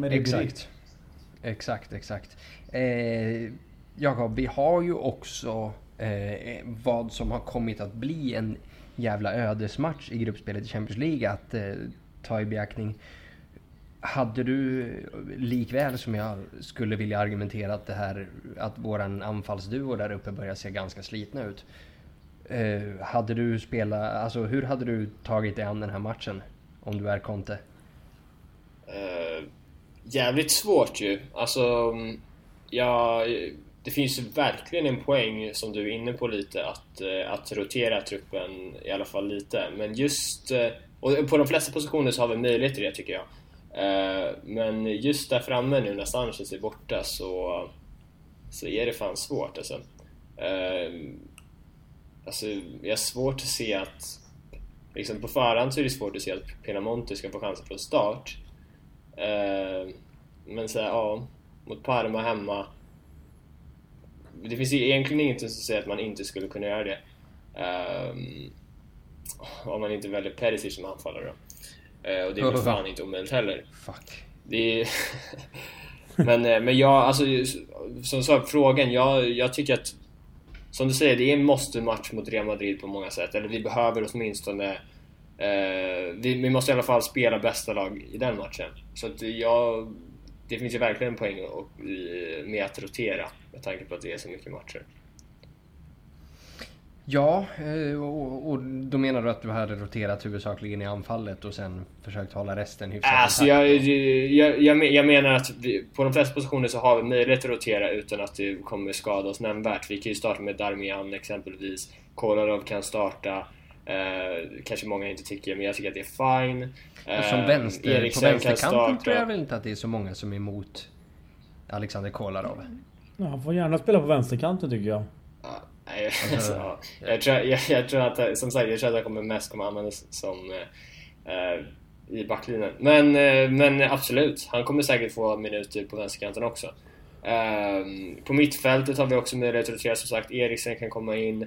Exakt. Exakt, exakt. Eh, Jakob, vi har ju också eh, vad som har kommit att bli en jävla ödesmatch i gruppspelet i Champions League att eh, ta i beaktning. Hade du likväl som jag skulle vilja argumentera att det här att våran anfallsduo där uppe börjar se ganska slitna ut. Eh, hade du spelat, alltså hur hade du tagit dig an den här matchen? Om du är Conte? Uh, jävligt svårt ju. Alltså, mm, ja, det finns ju verkligen en poäng som du är inne på lite att, eh, att rotera truppen i alla fall lite. Men just, eh, och på de flesta positioner så har vi möjlighet till det tycker jag. Eh, men just där framme nu när Sanchez är borta så, så är det fan svårt alltså. Eh, alltså, jag har svårt att se att liksom på förhand så är det svårt att se att Pinamonte ska få chansen från start. Eh, men såhär, ja, mot Parma hemma. Det finns egentligen ingenting som säger att man inte skulle kunna göra det. Um, om man inte väljer Perisic som anfallare då. Uh, och det är väl fan inte omöjligt heller. Fuck. Det är... men, eh, men jag, alltså, som på frågan, jag, jag tycker att som du säger, det är en måste-match mot Real Madrid på många sätt. Eller vi behöver åtminstone... Eh, vi, vi måste i alla fall spela bästa lag i den matchen. Så att jag det finns ju verkligen en poäng med att rotera med tanke på att det är så mycket matcher. Ja, eh, och, och då menar du att du hade roterat huvudsakligen i anfallet och sen försökt hålla resten hyfsat alltså, jag, jag, jag, jag menar att vi, på de flesta positioner så har vi möjlighet att rotera utan att det kommer skada oss nämnvärt. Vi kan ju starta med Darmian exempelvis. Kolarov kan starta. Eh, kanske många inte tycker, men jag tycker att det är fine. Eh, som vänster, på vänsterkanten tror jag väl inte att det är så många som är emot Alexander Kolarov. Ja, han får gärna spela på vänsterkanten tycker jag. Ja, nej, alltså, jag, tror, jag, jag, tror att, som sagt, jag tror att han kommer mest kommer användas som eh, i backlinjen. Men, eh, men absolut, han kommer säkert få minuter på vänsterkanten också. Eh, på mittfältet har vi också möjlighet att rotera, som sagt, Eriksen kan komma in.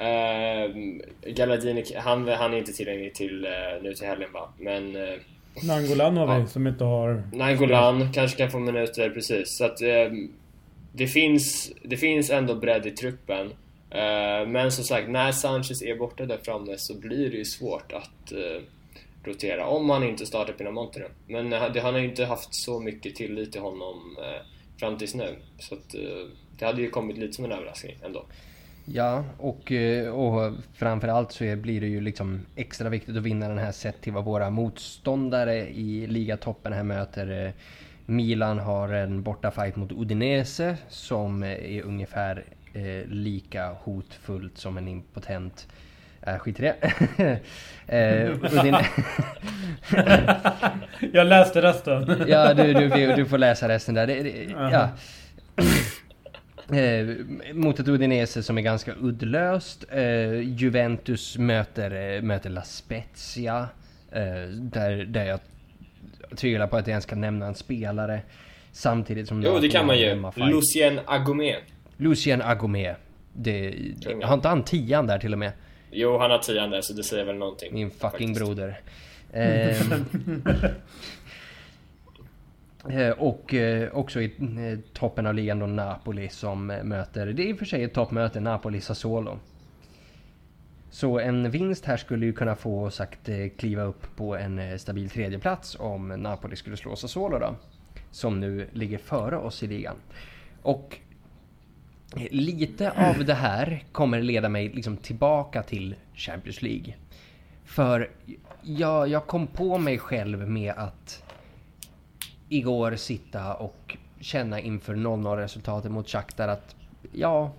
Uh, Galladini, han, han är inte tillgänglig till, uh, nu till helgen va, men... Uh, Nangolan har vi ja. som inte har... Nangolan kanske kan få minuter, precis. Så att uh, det, finns, det finns ändå bredd i truppen. Eh, men som sagt, när Sanchez är borta där framme så blir det ju svårt att eh, rotera. Om han inte startar Pinamonte nu. Men eh, han har ju inte haft så mycket tillit till honom fram tills nu. Så att, det hade ju kommit lite som en överraskning ändå. Ja, och, och framförallt så blir det ju liksom extra viktigt att vinna den här sett till vad våra motståndare i ligatoppen här möter. Milan har en bortafight mot Udinese som är ungefär eh, lika hotfullt som en impotent Äh, skit i det. eh, din... jag läste resten. ja, du, du, du får läsa resten där. Det, det, uh -huh. ja. Eh, mot ett Udinese som är ganska uddlöst. Eh, Juventus möter, eh, möter La Spezia. Eh, där, där jag tvivlar på att jag ens kan nämna en spelare. Samtidigt som... Jo, det kan man ju. Lucien Agomé. Lucien Agomé. Det, har inte han tian där till och med? Jo, han har tian där så det säger väl någonting. Min fucking faktiskt. broder. Eh, och eh, också i eh, toppen av ligan då Napoli som möter, det är i och för sig ett toppmöte, Napoli-Sassuolo. Så en vinst här skulle ju kunna få oss att kliva upp på en stabil tredjeplats om Napoli skulle slå Sassuolo då. Som nu ligger före oss i ligan. Och lite av det här kommer leda mig liksom tillbaka till Champions League. För jag, jag kom på mig själv med att igår sitta och känna inför 0-0 resultatet mot Shakhtar att ja,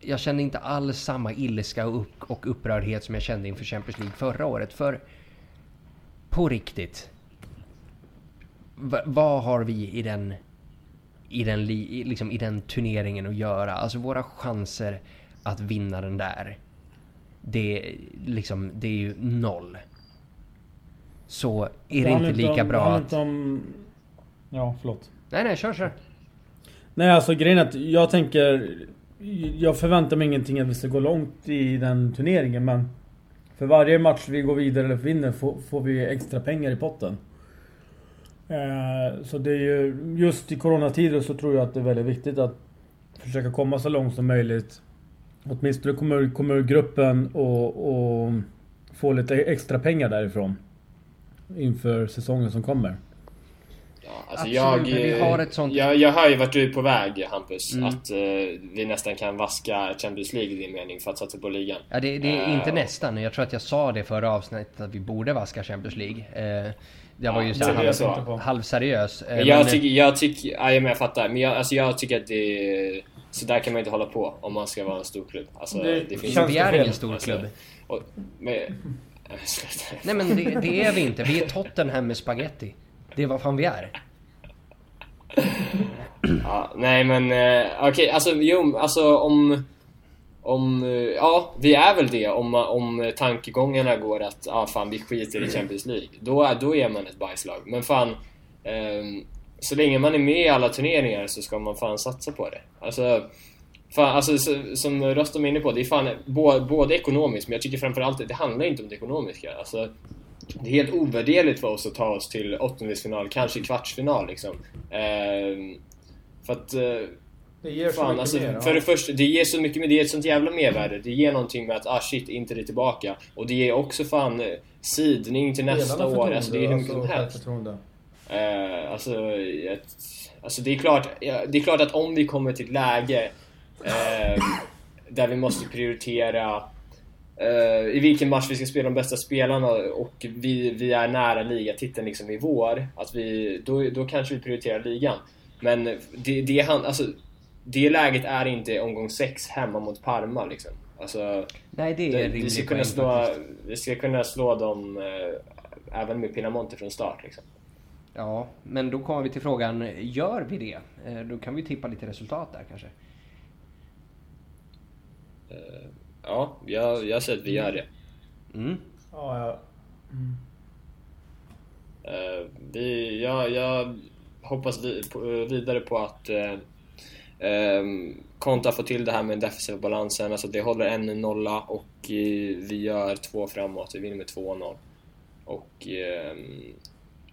jag kände inte alls samma ilska och, upp, och upprördhet som jag kände inför Champions League förra året. För på riktigt, vad har vi i den, i den, liksom i den turneringen att göra? Alltså våra chanser att vinna den där, det, liksom, det är ju noll så är det, inte lika om, bra att... Om... Ja, förlåt. Nej, nej, kör, kör. Nej, alltså grejen är att jag tänker... Jag förväntar mig ingenting att vi ska gå långt i den turneringen, men... För varje match vi går vidare eller vinner får, får vi extra pengar i potten. Eh, så det är ju... Just i coronatider så tror jag att det är väldigt viktigt att försöka komma så långt som möjligt. Åtminstone kommer, kommer gruppen och, och få lite extra pengar därifrån inför säsongen som kommer. Ja, alltså jag, vi har ett sånt... jag, jag hör ju vart du är på väg Hampus. Mm. Att uh, vi nästan kan vaska Champions League i din mening för att satsa på ligan. Ja, det, det är uh, inte nästan. Jag tror att jag sa det förra avsnittet att vi borde vaska Champions League. Uh, jag var ju så halv, så. halvseriös. Men jag tycker, jag tycker, ja, jag fattar. Men jag, alltså jag tycker att det så där kan man inte hålla på om man ska vara en stor klubb. Alltså, det, det finns vi är ingen stor klubb. Alltså, och, men, Nej men det, det, är vi inte. Vi är Tottenham med spaghetti. Det är vad fan vi är. Ja, nej men eh, okej, okay, alltså jo, alltså om... Om, eh, ja, vi är väl det om, om tankegångarna går att ah, fan vi skiter i Champions League. Då, då är man ett bajslag. Men fan, eh, så länge man är med i alla turneringar så ska man fan satsa på det. Alltså, Fan, alltså, som Rostom är inne på, det är fan både, ekonomiskt, men jag tycker framförallt det handlar inte om det ekonomiska. Alltså, det är helt ovärderligt för oss att ta oss till åttondelsfinal, kanske kvartsfinal liksom. Eh, för att... Det ger fan, så mycket alltså, mer, För det första, det ger så mycket mer, det ger ett sånt jävla mervärde. Det ger någonting med att ah shit, inte det tillbaka. Och det ger också fan eh, sidning till nästa år. Alltså det är hur mycket som alltså, helst. Eh, alltså, ett, alltså det är klart, det är klart att om vi kommer till ett läge Eh, där vi måste prioritera eh, i vilken match vi ska spela de bästa spelarna och vi, vi är nära ligatiteln liksom i vår. Att vi, då, då kanske vi prioriterar ligan. Men det, det, alltså, det läget är inte omgång 6 hemma mot Parma liksom. Alltså, Nej, det är det, vi, ska kunna slå, vi ska kunna slå dem eh, även med Pinamonte från start. Liksom. Ja, men då kommer vi till frågan, gör vi det? Eh, då kan vi tippa lite resultat där kanske. Uh, ja, jag, jag säger att vi gör det. Mm. Ja, ja. Mm. Uh, vi, ja, jag hoppas vi, på, vidare på att um, Konta får till det här med den defensiva balansen, alltså det håller en nolla och vi gör två framåt, vi vinner med 2-0. Och um,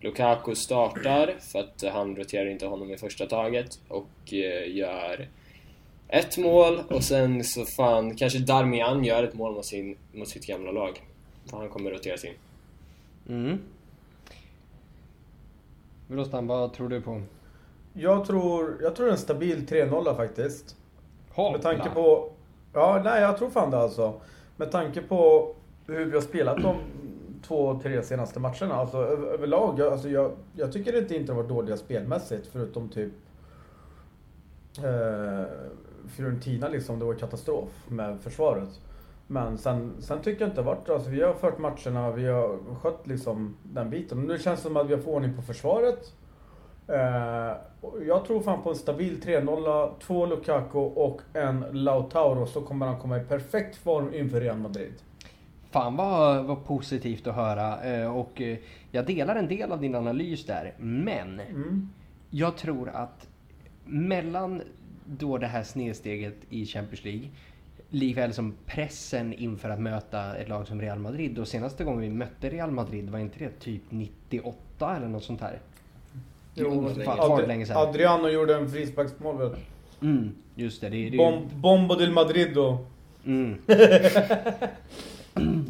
Lukaku startar för att han roterar inte honom i första taget och gör ett mål och sen så fan, kanske Darmian gör ett mål mot, sin, mot sitt gamla lag. För han kommer roteras in. Mm. Rostan, vad tror du på? Jag tror, jag tror en stabil 3-0 faktiskt. Hoppla. Med tanke på... Ja, nej jag tror fan det alltså. Med tanke på hur vi har spelat de två, tre senaste matcherna. Alltså överlag, jag, alltså, jag, jag tycker inte inte de var dåliga spelmässigt förutom typ eh, Fiorentina liksom, det var katastrof med försvaret. Men sen, sen tycker jag inte det varit, alltså vi har fört matcherna, vi har skött liksom den biten. Nu känns det som att vi har fått ordning på försvaret. Eh, jag tror fan på en stabil 3-0, två Lukaku och en Lautaro så kommer han komma i perfekt form inför Real Madrid. Fan vad, vad positivt att höra eh, och eh, jag delar en del av din analys där. Men mm. jag tror att mellan då det här snedsteget i Champions League likväl som pressen inför att möta ett lag som Real Madrid. Och senaste gången vi mötte Real Madrid var inte det typ 98 eller något sånt här? Jo, Ad länge sedan. Adriano gjorde en frisparksmål väl? Mm, just det. det, det Bom, Bombo del Madrid då. Mm.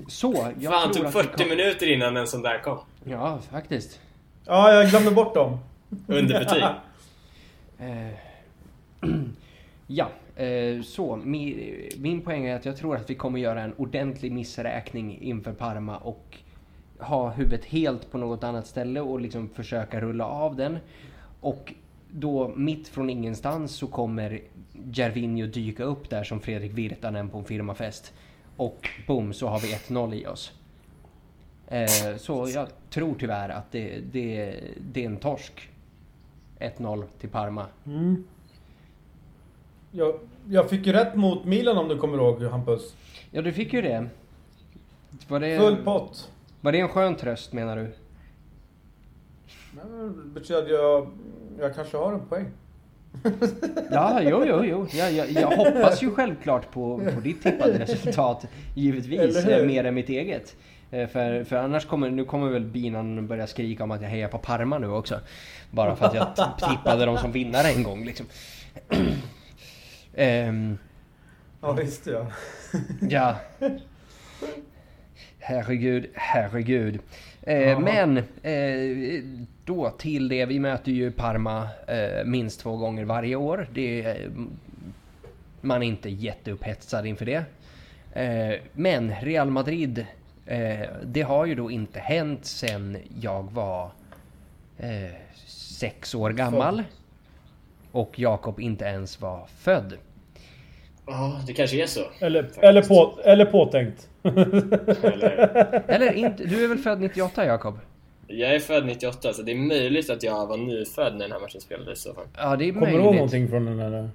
Så, jag Fan, tog 40 kom... minuter innan en sån där kom. Ja, faktiskt. Ja, jag glömde bort dem. Underbetyg. Eh, ja, eh, så min, min poäng är att jag tror att vi kommer göra en ordentlig missräkning inför Parma och ha huvudet helt på något annat ställe och liksom försöka rulla av den. Och då mitt från ingenstans så kommer Gervinho dyka upp där som Fredrik Virtanen på en firmafest. Och boom så har vi 1-0 i oss. Eh, så jag tror tyvärr att det, det, det är en torsk. 1-0 till Parma. Mm. Jag, jag fick ju rätt mot Milan om du kommer ihåg Hampus. Ja du fick ju det. Det Full pott. Var det en skön tröst menar du? Det betyder att jag, jag kanske har en poäng. Ja, jo, jo, jo. Jag, jag, jag, hoppas ju självklart på, på ditt tippade resultat. Givetvis, mer än mitt eget. Eh, för, för annars kommer, nu kommer väl binan börja skrika om att jag hejar på Parma nu också. Bara för att jag tippade dem som vinnare en gång liksom. um, ja visst ja. ja. Herregud, herregud. Eh, men eh, då till det, vi möter ju Parma eh, minst två gånger varje år. Det, man är inte jätteupphetsad inför det. Eh, men Real Madrid, eh, det har ju då inte hänt sen jag var eh, sex år gammal. Och Jakob inte ens var född. Ja, det kanske är så. Eller, eller, på, eller påtänkt. eller, eller inte, du är väl född 98 Jakob? Jag är född 98 så det är möjligt att jag var nyfödd när den här matchen spelades i så fall. Ja, det är Kommer möjligt. du ihåg någonting från den här?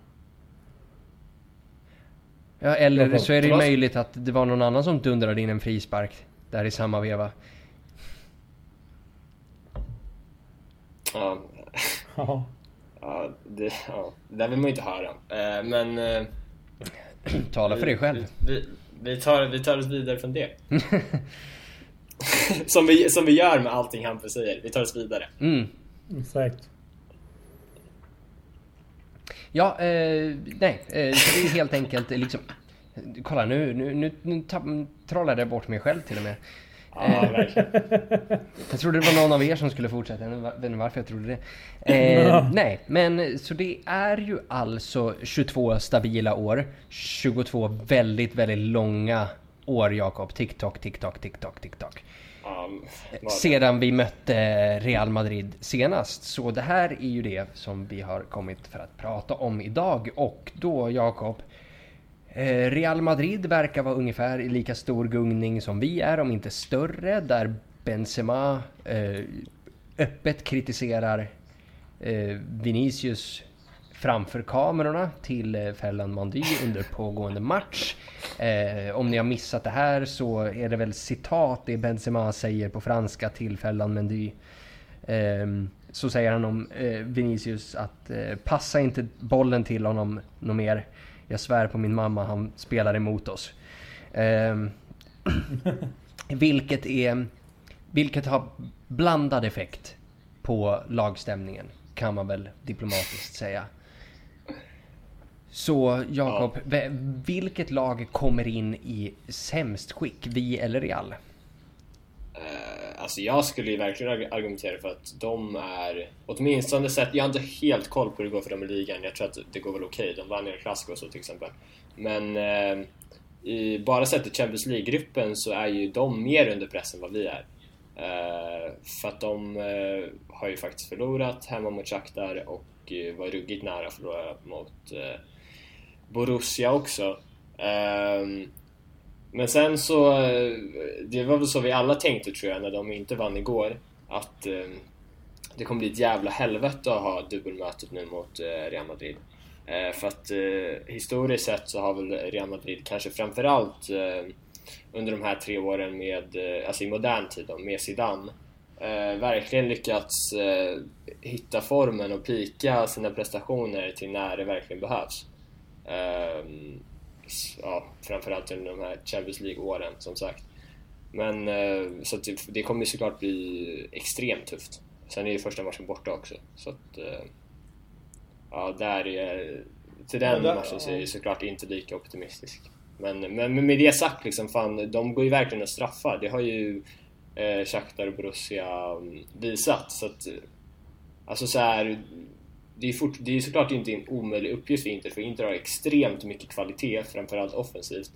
Ja, eller så är det ju möjligt att det var någon annan som dundrade in en frispark där i samma veva. Ja. ja, det, ja, det där vill man ju inte höra. Eh, men... Tala för dig själv. Vi, vi, tar, vi tar oss vidare från det. som, vi, som vi gör med allting Hampus säger. Vi tar oss vidare. Mm. Exakt. Ja, eh, nej. Eh, det är helt enkelt liksom... Kolla nu, nu, nu, nu trollade jag bort mig själv till och med. Ja, verkligen. jag trodde det var någon av er som skulle fortsätta. Jag vet inte varför jag trodde det. Eh, nej, men så det är ju alltså 22 stabila år. 22 väldigt, väldigt långa år, Jakob. TikTok, TikTok, TikTok, TikTok. Um, Sedan vi mötte Real Madrid senast. Så det här är ju det som vi har kommit för att prata om idag. Och då, Jakob, Eh, Real Madrid verkar vara ungefär i lika stor gungning som vi är, om inte större, där Benzema eh, öppet kritiserar eh, Vinicius framför kamerorna till eh, Ferland Mandy under pågående match. Eh, om ni har missat det här så är det väl citat det Benzema säger på franska till Ferland Mendy. Eh, så säger han om eh, Vinicius att eh, passa inte bollen till honom något mer. Jag svär på min mamma, han spelar emot oss. Eh, vilket är... Vilket har blandad effekt på lagstämningen, kan man väl diplomatiskt säga. Så Jakob, ja. vilket lag kommer in i sämst skick? Vi eller Real? Eh, alltså jag skulle ju verkligen argumentera för att de är, åtminstone sett, jag har inte helt koll på hur det går för dem i ligan. Jag tror att det går väl okej. Okay. De vann ju klassiker och så till exempel. Men eh, i, bara sett i Champions League-gruppen så är ju de mer under press än vad vi är. Eh, för att de eh, har ju faktiskt förlorat hemma mot Shakhtar och eh, var ruggigt nära att förlora mot eh, Borussia också. Ehm, men sen så, eh, det var väl så vi alla tänkte tror jag när de inte vann igår, att eh, det kommer bli ett jävla helvete att ha dubbelmötet nu mot eh, Real Madrid. För att historiskt sett så har väl Real Madrid kanske framförallt under de här tre åren med, eh, alltså i modern tid då, med Zidane eh, verkligen lyckats eh, hitta formen och pika sina prestationer till när det verkligen behövs. Eh, ja, framförallt under de här Champions League-åren som sagt. Men eh, så det, det kommer såklart bli extremt tufft. Sen är ju första matchen borta också. Så att, eh, ja, där är, till den ja, där, matchen så är jag såklart inte lika optimistisk. Men, men med det sagt, liksom, fan, de går ju verkligen att straffa. Det har ju eh, Shakhtar och Borussia mm, visat. Så att, alltså så här, det är, fort, det är såklart inte en omöjlig uppgift för Inter, för Inter har extremt mycket kvalitet, framförallt offensivt.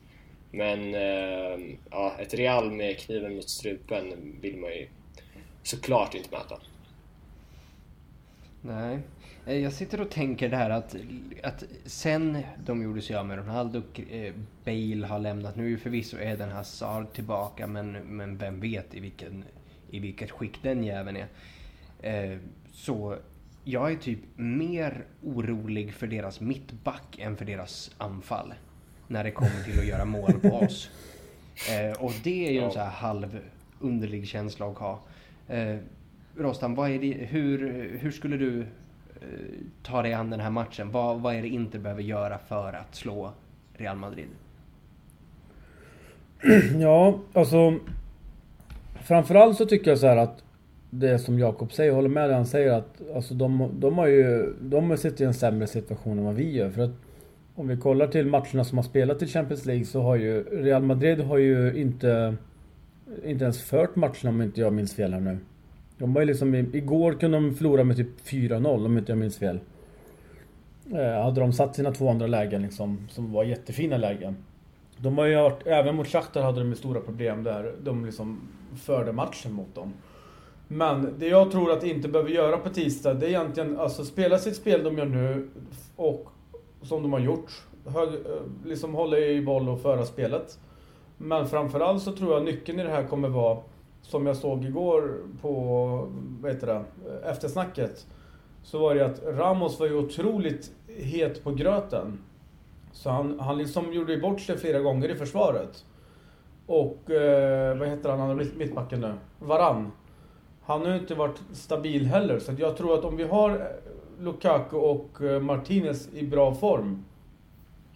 Men eh, ja, ett Real med kniven mot strupen vill man ju såklart inte möta. Nej. Eh, jag sitter och tänker det här att, att sen de gjorde sig av med Ronaldo, eh, Bale har lämnat. Nu är ju förvisso Eden Hazard tillbaka men, men vem vet i, vilken, i vilket skick den jäveln är. Eh, så jag är typ mer orolig för deras mittback än för deras anfall. När det kommer till att göra mål på oss. och det är ju en så här halv underlig känsla att ha. Rostam, vad är det, hur, hur skulle du Eh, ta dig an den här matchen? Vad, vad är det Inter behöver göra för att slå Real Madrid? Ja, alltså... Framförallt så tycker jag så här att det som Jakob säger, jag håller med det han säger att alltså de, de har ju... De sitter i en sämre situation än vad vi gör. För att om vi kollar till matcherna som har spelat i Champions League så har ju Real Madrid har ju inte... Inte ens fört matcherna om inte jag minns fel här nu. De var ju liksom, igår kunde de förlora med typ 4-0 om inte jag minns fel. Eh, hade de satt sina två andra lägen liksom, som var jättefina lägen. De har ju hört, även mot Shakhtar hade de ju stora problem där de liksom förde matchen mot dem. Men det jag tror att inte behöver göra på tisdag, det är egentligen alltså spela sitt spel de gör nu och som de har gjort. Hög, eh, liksom hålla i boll och föra spelet. Men framförallt så tror jag nyckeln i det här kommer vara som jag såg igår på, vad heter det, eh, eftersnacket. Så var det att Ramos var ju otroligt het på gröten. Så han, han liksom gjorde bort sig flera gånger i försvaret. Och eh, vad heter han, han mittbacken nu? Varann. Han har ju inte varit stabil heller. Så jag tror att om vi har eh, Lukaku och eh, Martinez i bra form.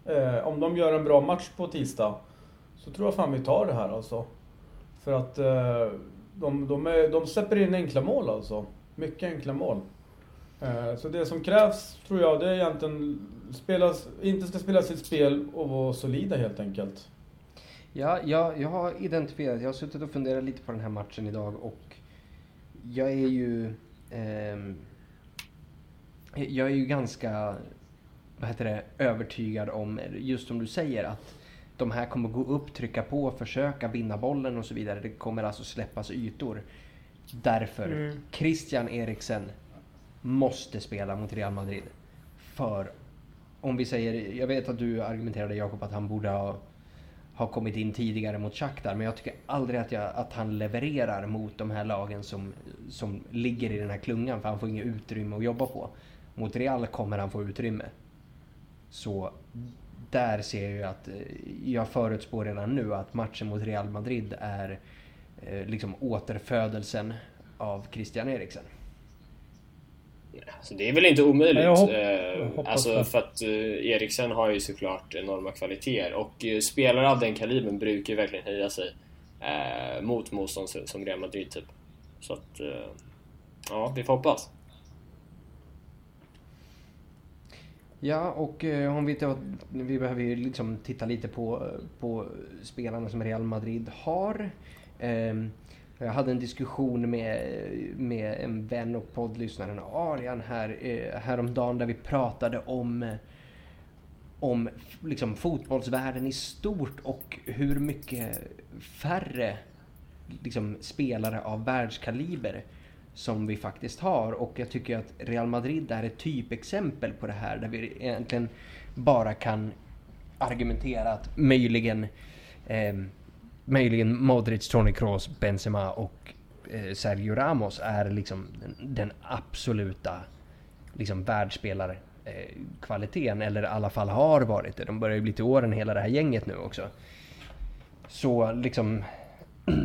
Eh, om de gör en bra match på tisdag. Så tror jag fan vi tar det här alltså. För att eh, de, de, är, de släpper in enkla mål alltså. Mycket enkla mål. Eh, så det som krävs, tror jag, det är egentligen spelas, inte ska spela sitt spel och vara solida helt enkelt. Ja, jag, jag har identifierat, jag har suttit och funderat lite på den här matchen idag och jag är ju... Eh, jag är ju ganska, vad heter det, övertygad om, just som du säger, att de här kommer gå upp, trycka på, försöka vinna bollen och så vidare. Det kommer alltså släppas ytor. Därför, mm. Christian Eriksen måste spela mot Real Madrid. För om vi säger, jag vet att du argumenterade Jakob att han borde ha, har kommit in tidigare mot Shakhtar. Men jag tycker aldrig att, jag, att han levererar mot de här lagen som, som ligger i den här klungan. För han får inget utrymme att jobba på. Mot Real kommer han få utrymme. Så där ser jag ju att eh, jag förutspår redan nu att matchen mot Real Madrid är eh, liksom återfödelsen av Christian Eriksen. Så det är väl inte omöjligt. Jag hopp jag alltså för att Eriksen har ju såklart enorma kvaliteter och spelare av den kalibern brukar ju verkligen höja sig eh, mot motstånd som Real Madrid typ. Så att, ja, vi får hoppas. Ja, och eh, om vi tar, vi behöver ju liksom titta lite på, på spelarna som Real Madrid har. Eh, jag hade en diskussion med, med en vän och poddlyssnaren Arian här, eh, häromdagen där vi pratade om eh, om liksom, fotbollsvärlden i stort och hur mycket färre liksom, spelare av världskaliber som vi faktiskt har. Och jag tycker att Real Madrid är ett typexempel på det här där vi egentligen bara kan argumentera att möjligen eh, möjligen Modric, Toni Kroos, Benzema och eh, Sergio Ramos är liksom den, den absoluta liksom världsspelarkvaliteten. Eh, eller i alla fall har varit det. De börjar ju bli till åren hela det här gänget nu också. Så liksom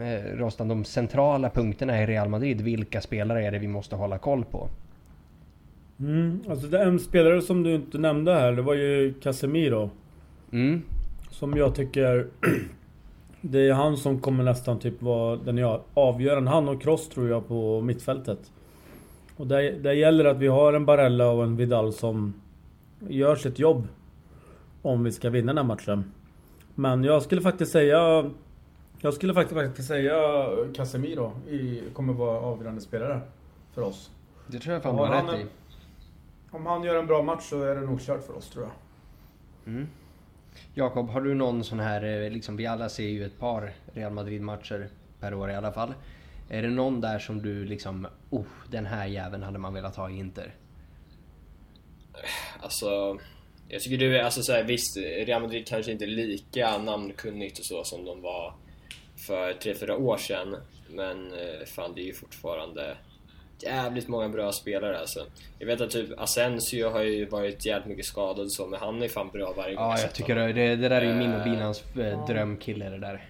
eh, Rostan, de centrala punkterna i Real Madrid, vilka spelare är det vi måste hålla koll på? Mm, alltså en spelare som du inte nämnde här, det var ju Casemiro. Mm. Som jag tycker... Det är han som kommer nästan typ vara den avgörande. Han och Kroos tror jag på mittfältet. Och det, det gäller att vi har en Barella och en Vidal som gör sitt jobb. Om vi ska vinna den här matchen. Men jag skulle faktiskt säga... Jag skulle faktiskt, faktiskt säga Casemiro i, kommer vara avgörande spelare för oss. Det tror jag fan du har rätt i. Om han gör en bra match så är det nog kört för oss tror jag. Mm. Jakob, har du någon sån här, eh, liksom vi alla ser ju ett par Real Madrid-matcher per år i alla fall. Är det någon där som du liksom, oh, den här jäveln hade man velat ha i Inter? Alltså, jag tycker du är, alltså så här, visst, Real Madrid kanske inte är lika namnkunnigt och så som de var för 3-4 år sedan. Men eh, fan, det är ju fortfarande jävligt många bra spelare alltså. Jag vet att typ Asensio har ju varit jävligt mycket skadad och så, men han är fan bra varje gång Ja, jag tycker det, det, det där är ju min och eh, Binans äh, drömkille det där.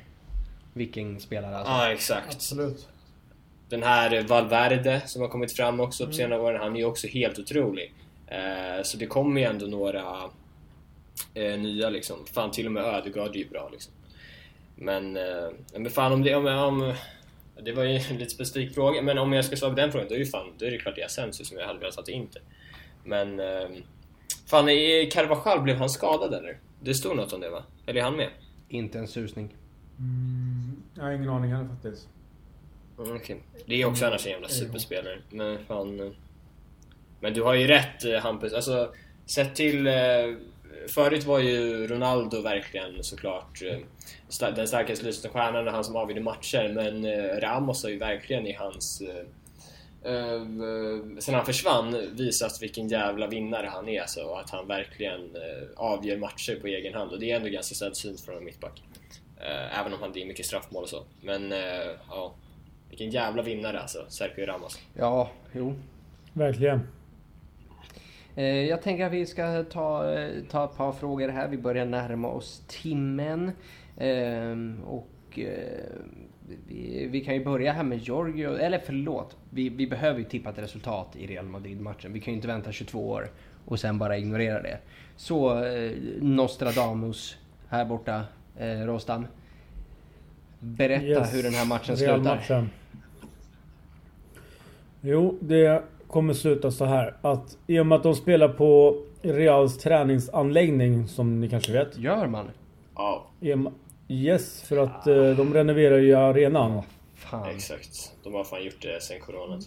Vilken spelare alltså. Ja, exakt. Absolut. Den här Valverde som har kommit fram också på mm. senare åren, han är ju också helt otrolig. Eh, så det kommer ju ändå några eh, nya liksom. Fan, till och med Ödegaard är ju bra liksom. Men, eh, men fan om det... Om, om, det var ju en lite specifik fråga, men om jag ska svara på den frågan då är, ju fan, då är det klart det är Asensio som jag hade velat ha till Inter. Men... Eh, fan, i Carvajal, blev han skadad eller? Det stod något om det va? Eller är han med? Inte en susning. Mm, jag har ingen aning heller faktiskt. Mm, okay. Det är också annars en jävla superspelare, men fan... Eh, men du har ju rätt eh, Hampus, alltså sett till... Eh, förut var ju Ronaldo verkligen såklart den starkaste lysande stjärnan och han som avgjorde matcher men Ramos har ju verkligen i hans... sen han försvann visat vilken jävla vinnare han är alltså, och att han verkligen avgör matcher på egen hand och det är ändå ganska sällsynt från en mittback. Även om han det är mycket straffmål och så. Men ja, vilken jävla vinnare alltså, Sergio Ramos. Ja, jo. Verkligen. Eh, jag tänker att vi ska ta, eh, ta ett par frågor här. Vi börjar närma oss timmen. Ehm, och eh, vi, vi, kan ju börja här med Giorgio, eller förlåt. Vi, vi behöver ju tippa ett resultat i Real Madrid-matchen. Vi kan ju inte vänta 22 år och sen bara ignorera det. Så Nostradamus här borta, Rostam. Berätta yes. hur den här matchen slutar. Jo, det kommer sluta så här att i och med att de spelar på Reals träningsanläggning som ni kanske vet. Gör man? Ja. Yes, för att ah. de renoverar ju arenan. Fan. Exakt. De har fan gjort det sen corona.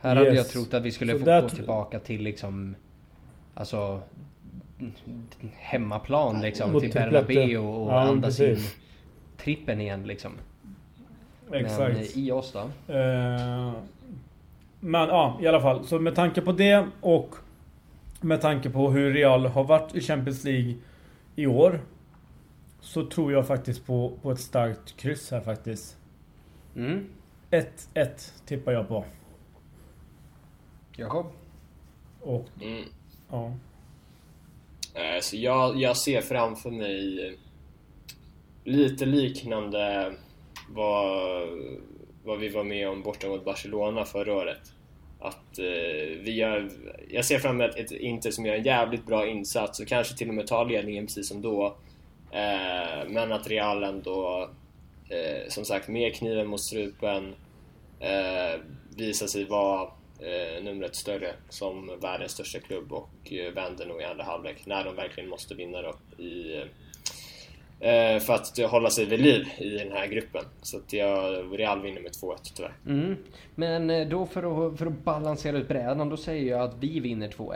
Här yes. hade jag trott att vi skulle så få gå tillbaka till liksom... Alltså... Hemmaplan liksom. Mot till Bernabéu och ja, andas in trippen igen liksom. Exakt. Men i oss då? Uh, men ja, i alla fall. Så med tanke på det och med tanke på hur Real har varit i Champions League i år. Så tror jag faktiskt på, på ett starkt kryss här faktiskt. 1-1 mm. tippar jag på. Jakob? Och... Mm. Ja. Eh, så jag, jag ser framför mig lite liknande vad, vad vi var med om borta mot Barcelona förra året. Att eh, vi gör, jag ser fram emot ett Inter som gör en jävligt bra insats och kanske till och med tar ledningen precis som då. Eh, men att Real ändå, eh, som sagt, med kniven mot strupen eh, visar sig vara eh, numret större som världens största klubb och eh, vänder nog i andra halvlek när de verkligen måste vinna då i Eh, för att hålla sig vid liv i den här gruppen. Så att jag, Real vinner med 2-1 tyvärr. Mm. Men eh, då för att, för att balansera ut brädan, då säger jag att vi vinner 2-1.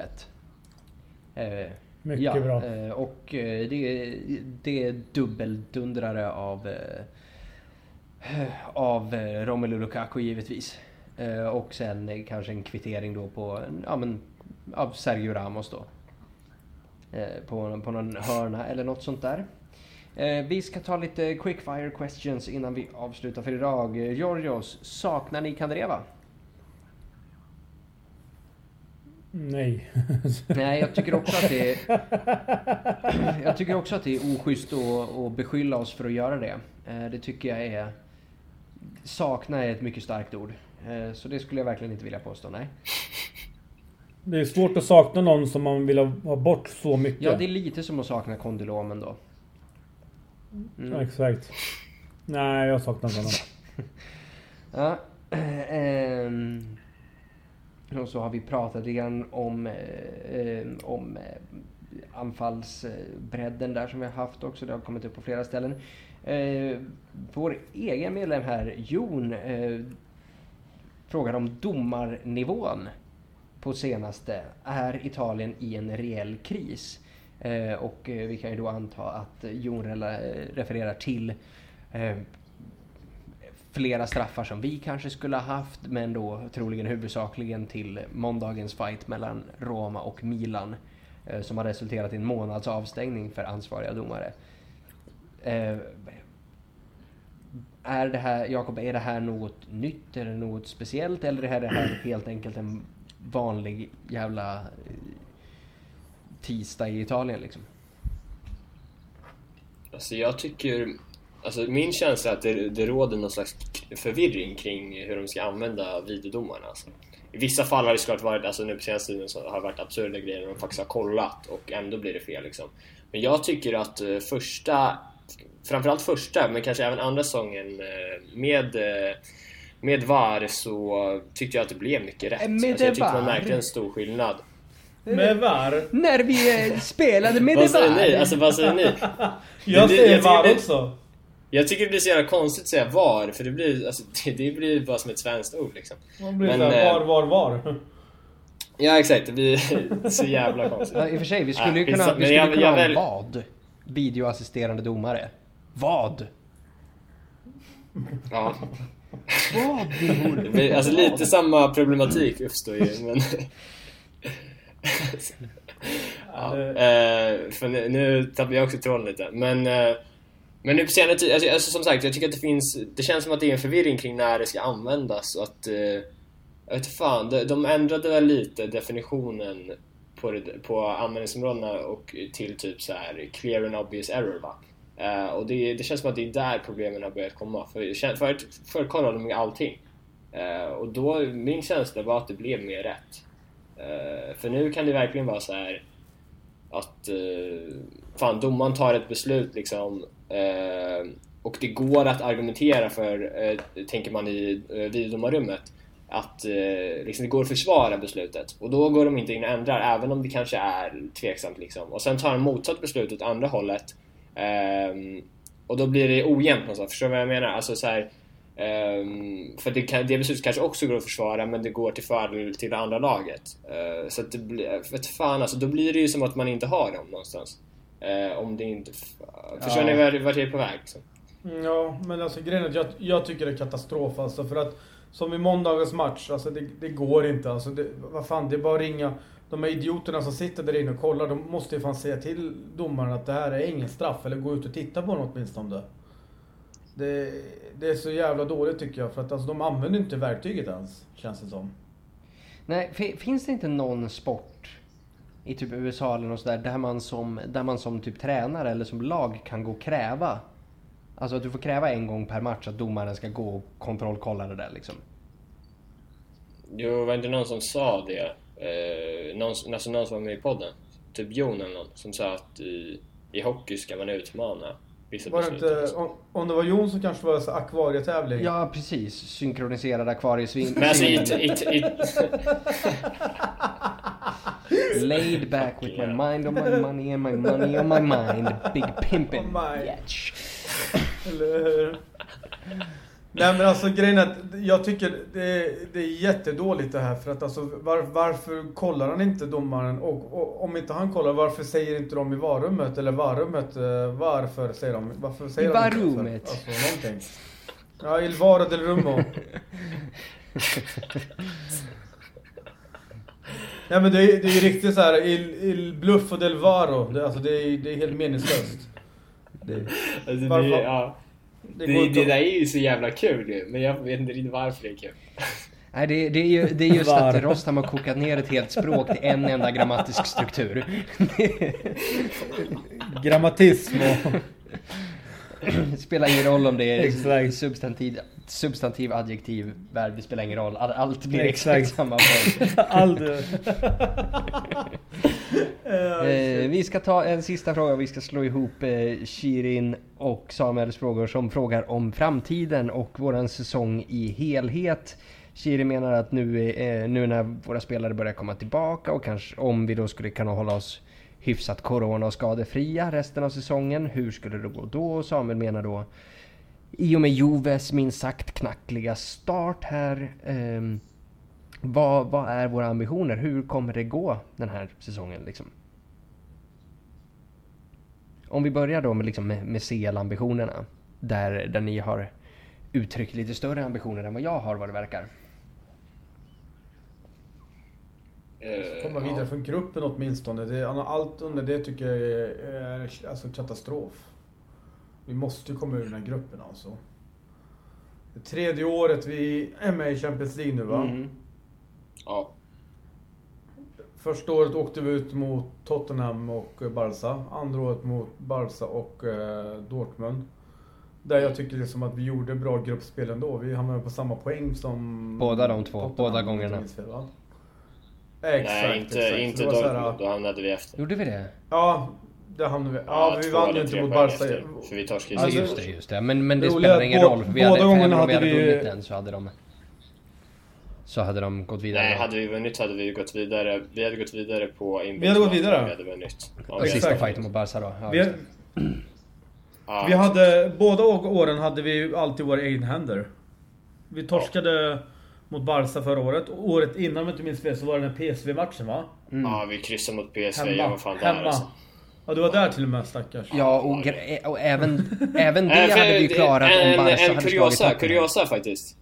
Eh, Mycket ja, bra. eh, och eh, det, det är dubbeldundrare av eh, av eh, Romelu Lukaku givetvis. Eh, och sen eh, kanske en kvittering då på, ja men, av Sergio Ramos då. Eh, på, på någon hörna eller något sånt där. Eh, vi ska ta lite quickfire questions innan vi avslutar för idag. Eh, Georgios, saknar ni Kandreva? Nej. Nej, jag tycker också att det är... Jag tycker också att det är oschysst att, att beskylla oss för att göra det. Eh, Det tycker jag är... Sakna är ett mycket starkt ord. Eh, Så det skulle jag verkligen inte vilja påstå, nej. Det är svårt att sakna någon som man vill ha ha bort så mycket. Ja, det är lite som att sakna kondylomen då. Mm. Exakt. Nej, jag saknar honom. Ja. ehm, och så har vi pratat lite grann om, eh, om eh, anfallsbredden där som vi har haft också. Det har kommit upp på flera ställen. Eh, vår egen medlem här, Jon, eh, frågar om domarnivån på senaste. Är Italien i en reell kris? Eh, och eh, vi kan ju då anta att Jon refererar till eh, flera straffar som vi kanske skulle ha haft men då troligen huvudsakligen till måndagens fight mellan Roma och Milan eh, som har resulterat i en månads avstängning för ansvariga domare. Eh, är det här, Jakob, är det här något nytt eller något speciellt eller är det här helt enkelt en vanlig jävla tisdag i Italien liksom? Alltså jag tycker... Alltså min känsla är att det, det råder någon slags förvirring kring hur de ska använda videodomarna. Alltså. I vissa fall har det såklart varit, alltså nu på senaste tiden så har det varit absurda grejer när de faktiskt har kollat och ändå blir det fel liksom. Men jag tycker att eh, första, framförallt första, men kanske även andra säsongen eh, med eh, med VAR så tyckte jag att det blev mycket rätt. Med alltså, jag tyckte VAR? man märkte en stor skillnad. Med VAR? När vi eh, spelade med Vad det säger var. ni? Alltså vad säger ni? Jag det- säger jag VAR det- också. Jag tycker det blir så jävla konstigt att säga VAR, för det blir, alltså, det, det blir bara som ett svenskt ord liksom. Man blir Men, såhär, eh, var, var, var. Ja exakt, det blir så jävla konstigt. Ja, I och för sig, vi skulle ju Ja, kunna, vi skulle jag- kunna jag ha väl- vad? Videoassisterande domare. Vad? Ja. Vad alltså lite samma problematik uppstår ju, men... ja, eh, för nu, nu tappar jag också tråden lite, men... Eh, men nu på senare tid, alltså, alltså som sagt, jag tycker att det finns... Det känns som att det är en förvirring kring när det ska användas och att... Eh, jag vet fan, de, de ändrade väl lite definitionen på, det, på användningsområdena och till typ så här clear and obvious error va? Eh, och det, det känns som att det är där problemen har börjat komma. För förut, förut kollade de allting. Eh, och då, min känsla var att det blev mer rätt. Eh, för nu kan det verkligen vara så här att eh, fan, domaren tar ett beslut liksom eh, och det går att argumentera för, eh, tänker man i eh, videodomarrummet, att liksom, det går att försvara beslutet. Och då går de inte in och ändrar, även om det kanske är tveksamt. Liksom. Och sen tar de motsatt beslut åt andra hållet. Och då blir det ojämnt någonstans, förstår du vad jag menar? Alltså så här, ehm, för det, kan, det beslutet kanske också går att försvara men det går till fördel till det andra laget. Eh, så att det blir, vet fan alltså, då blir det ju som att man inte har dem någonstans. Eh, om det inte... Förstår Ja. ni vart, vart jag är på väg? Liksom? Mm, Ja, men alltså grejen är att jag, jag tycker det är katastrof alltså för att som i måndagens match, alltså det, det går inte alltså. Det, vad fan, det är bara att ringa. De här idioterna som sitter där inne och kollar, de måste ju fan säga till domaren att det här är ingen straff eller gå ut och titta på den åtminstone. Det, det är så jävla dåligt tycker jag för att alltså, de använder inte verktyget ens, känns det som. Nej, fi- finns det inte någon sport i typ USA eller något sådär där man som, där man som typ tränare eller som lag kan gå och kräva Alltså att du får kräva en gång per match att domaren ska gå och kontrollkolla det där liksom. Jo, var det inte någon som sa det? Eh, någon, alltså någon som var med i podden? Typ Jon eller någon som sa att i, i hockey ska man utmana vissa Var det beslut. inte, om, om det var Jon så kanske det var så akvarietävling. Ja precis, synkroniserad akvariesvin. Men alltså i, i, i, Laid back with my mind on my money and my money on my mind. Big pimpin' On my-. Eller hur? Nej men alltså grejen är att jag tycker det är, det är jättedåligt det här för att alltså var, varför kollar han inte domaren och, och, om inte han kollar varför säger inte de i varummet eller varummet eh, varför säger de varför säger I varummet. Alltså någonting. Ja, il varo del rummo. Nej men det är, det är ju riktigt så här il, il bluff och del varo. Det, alltså det är, det är helt meningslöst. Det, Alltså, Varför- det, ja. Det det, det, där är ju så jävla kul ju, men jag vet inte riktigt varför det är kul. Nej, det, det, är ju, det är just Var. att Rostam har kokat ner ett helt språk till en enda grammatisk struktur. Grammatism och... Det spelar ingen roll om det är substantiv, substantiv, adjektiv, verb, det spelar ingen roll. All- Allt blir Exakt. exakt samma form. Aldrig. Eh, vi ska ta en sista fråga. Vi ska slå ihop eh, Shirin och Samuels frågor som frågar om framtiden och våran säsong i helhet. Shirin menar att nu, eh, nu när våra spelare börjar komma tillbaka och kanske om vi då skulle kunna hålla oss hyfsat corona och skadefria resten av säsongen. Hur skulle det gå då? Samuel menar då i och med Joves minst sagt knackliga start här. ehm, vad, vad är våra ambitioner? Hur kommer det gå den här säsongen liksom? Om vi börjar då med, liksom med, med CL-ambitionerna. Där, där ni har uttryckt lite större ambitioner än vad jag har vad det verkar. Eh, Komma vidare från gruppen åtminstone. Det, allt under det tycker jag är, är alltså katastrof. Vi måste komma ur den här gruppen alltså. Det tredje året vi är med i Champions League nu va? Mm. Ja. Första året åkte vi ut mot Tottenham och Barca. Andra året mot Barca och eh, Dortmund. Där jag tycker det är som att vi gjorde bra gruppspel ändå. Vi hamnade på samma poäng som... Båda de två, Tottenham, båda gångerna. fel? Exakt, Nej, inte, exakt. inte Dortmund. Då hamnade vi efter. Gjorde vi det? Ja, där hamnade vi. Ja, vi vann ju inte mot Barca. efter, För vi torskade Ja Alltså, just det, just det. Men, men det roliga spelar ingen roll. För vi båda hade, för gångerna även om vi hade vi- vunnit den så hade de... Så hade de gått vidare. Nej, hade vi vunnit hade vi gått vidare. Vi hade gått vidare på Vi hade gått vidare? Vi hade vunnit. Ja, sista fighten mot Barca då. Ja, Vi, det. Ja, vi hade, båda åren hade vi ju alltid våra egna händer. Vi torskade mot Barca förra året. Och året innan om jag inte minns fel så var det den här PSV-matchen va? Ja, vi kryssade mot PSV. Hemma. Jag var fan där Hemma. alltså. Ja, du var där till och med stackars. Ja, och, och även, även det för- hade vi klarat en, om Barca En hade slagit kuriosa, Tottenham. kuriosa faktiskt.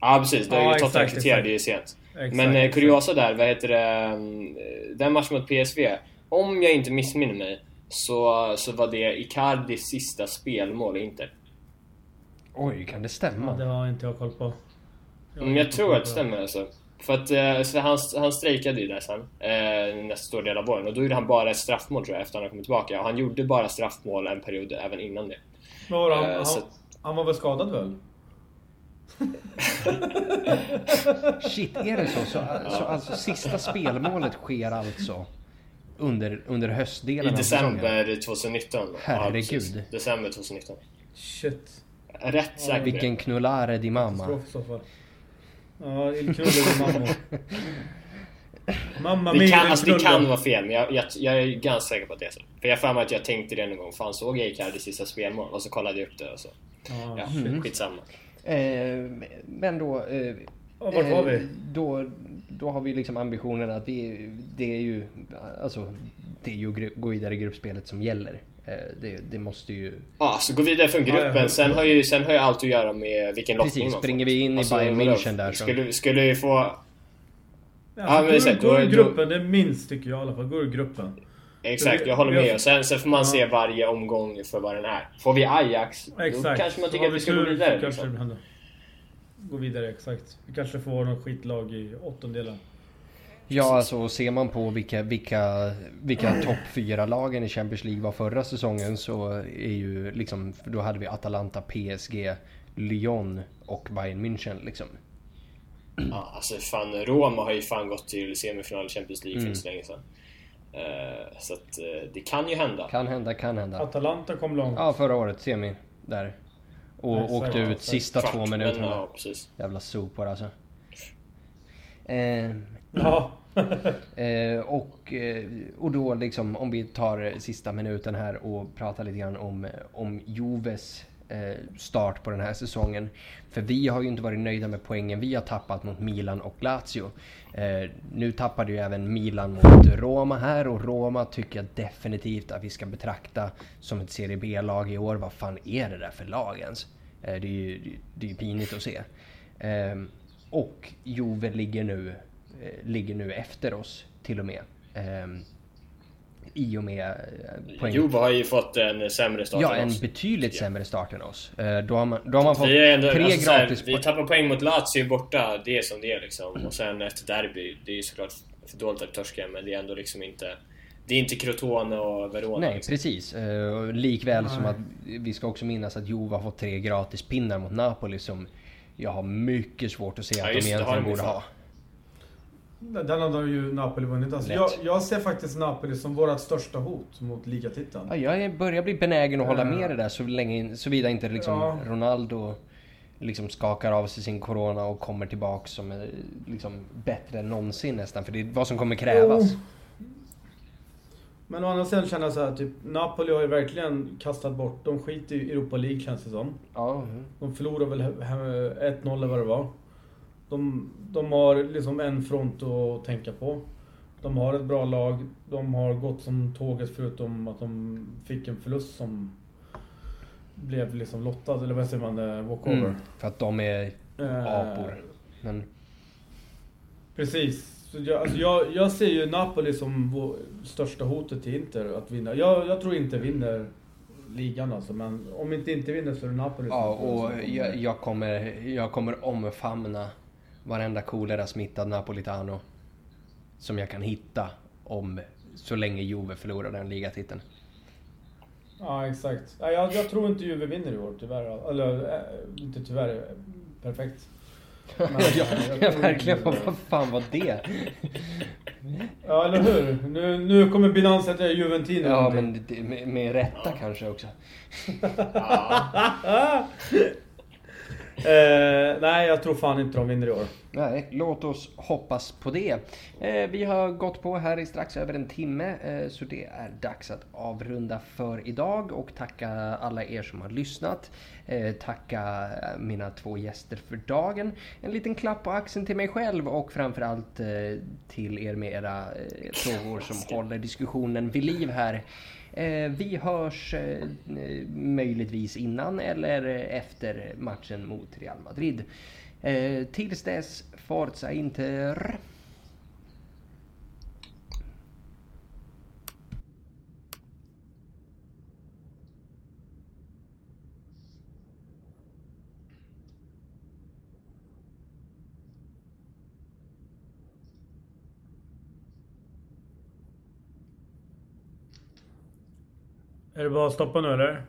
Ja precis, det är Ja, ju Tottenham kvitterade ju sent. Exakt, Men eh, exakt. kuriosa där, vad heter det? mm, Den matchen mot PSV. Om jag inte missminner mig så, så var det Icardis sista spelmål i Inter. Oj, kan det Ja, stämma? det har inte jag koll på. har Mm, jag tror att det stämmer alltså. För att eh, så han, han strejkade ju där sen, eh, nästa stor del av våren. Och då gjorde han bara ett straffmål tror jag, efter han kommit tillbaka. Och han gjorde bara straffmål en period även innan det. Vad var? Han, Eh, han, så- han var väl skadad väl? Shit, är det så? Så, så alltså sista spelmålet sker alltså under, under I höstdelen säsongen? december 2019. Ja, Herregud. precis. december 2019. Shit. Rätt säker på det. Vilken knullare di mamma. Katastrof i så fall. Ja, il knulle mamma. Mamma Det mia, kan, alltså, det kan vara fel, men jag, jag, jag är ganska säker på att det är så. För jag har för att jag tänkte det någon gång. Fan, såg jag Icardis sista spelmål? Och så kollade jag upp det och så. Ja, Ja, shit. skitsamma. Eh, men då... Eh, Ja, vart var vi? eh, Då, då har vi liksom ambitionen att vi, det är ju... Alltså, det är ju gru- gå vidare i gruppspelet som gäller. Eh, det, det måste ju... Ja, så gå vidare från gruppen. ja. Sen har ju, sen har ju allt att göra med vilken lottning Precis, man springer får. vi in i Bayern? München där så- Skulle, skulle vi få... Alltså, Ja, men går, går då- ur då- gruppen, det är minst tycker jag i alla fall. Går ur gruppen. Exakt, vi- jag håller har- med. Och sen, sen får man Ja. se varje omgång för vad den är. Får vi Ajax, då Exakt. kanske man tycker att vi ska gå vidare. kanske Liksom. Gå vidare, exakt. Vi kanske får någon skitlag i åttondelen. Ja, alltså ser man på vilka, vilka, vilka topp fyra lagen i Champions League var förra säsongen så är ju liksom, för då hade vi Atalanta, PSG, Lyon och Bayern München liksom. Ja, alltså fan, Roma har ju fan gått till semifinal i Champions League för Mm. inte så länge sedan. Eh, så att eh, det kan ju hända. Kan hända, kan hända. Atalanta kom långt. Ja, förra året, semi, där. Och Exakt, åkte ut sista Kvart, två men, minuterna. Ja, precis. Jävla sopor alltså. Eh, Ja. Eh, och, eh, och då liksom om vi tar sista minuten här och pratar lite grann om, om Joves eh, start på den här säsongen. För vi har ju inte varit nöjda med poängen vi har tappat mot Milan och Lazio. Eh, nu tappade ju även Milan mot Roma här och Roma tycker jag definitivt att vi ska betrakta som ett Serie B-lag i år. Vad fan är det där för lag ens? Eh, det är ju det är pinigt att se. Eh, och Juve ligger nu, ligger nu efter oss till och med. Ehm, I och med eh, poäng. Juve har ju fått en sämre start Ja, än oss. en betydligt sämre start än oss. Eh, då har man, då har man fått ändå, tre alltså, gratis här, Vi tappar poäng mot Lazio borta, det är som det är liksom. Och sen ett derby, det är ju såklart för dåligt att torska men det är ändå liksom inte... Det är inte Crotone och Verona. Nej, liksom. precis. Uh, likväl Nej. som att vi ska också minnas att Juve har fått tre gratis pinnar mot Napoli som jag har mycket svårt att se ja, att de egentligen borde ha. Den hade ju Napoli vunnit. Alltså jag, jag, ser faktiskt Napoli som vårt största hot mot ligatiteln. Ja, jag börjar bli benägen att hålla uh, med det där så länge, såvida inte liksom ja. Ronaldo liksom skakar av sig sin corona och kommer tillbaka som är liksom bättre än någonsin nästan. För det är vad som kommer krävas. Oh. Men å andra sidan känner jag så här, typ Napoli har ju verkligen kastat bort. De skiter i Europa League känns det som. Ja. De förlorade väl 1-0 eller vad det var. De, de har liksom en front att tänka på. De har ett bra lag. De har gått som tåget förutom att de fick en förlust som blev liksom lottad, eller vad säger man? Eh, walkover. Mm, för att de är eh, apor. Men... Precis. Så jag, alltså jag, jag ser ju Napoli som vår största hotet till Inter att vinna. Jag, jag tror inte vinner ligan alltså, men om inte inte vinner så är det Napoli Ja, och jag, jag, kommer, jag kommer omfamna varenda kolera smittad Napolitano som jag kan hitta om så länge Juve förlorar den ligatiteln. Ja, exakt. Jag, jag tror inte Juve vinner i år tyvärr. Eller, äh, inte tyvärr. Perfekt. Men, ja, jag, verkligen. Vad fan var det? ja, eller hur? Nu, nu kommer Binance heta Juventino. Ja, men med, med rätta kanske också. eh, nej, jag tror fan inte de vinner i år. Nej, låt oss hoppas på det. Eh, vi har gått på här i strax över en timme, eh, så det är dags att avrunda för idag och tacka alla er som har lyssnat. Eh, tacka mina två gäster för dagen. En liten klapp på axeln till mig själv och framförallt eh, till er med era eh, frågor som håller diskussionen vid liv här. Eh, vi hörs eh, möjligtvis innan eller efter matchen mot Real Madrid. Eh, tills dess, Forza Inter! Är det bara att stoppa nu eller?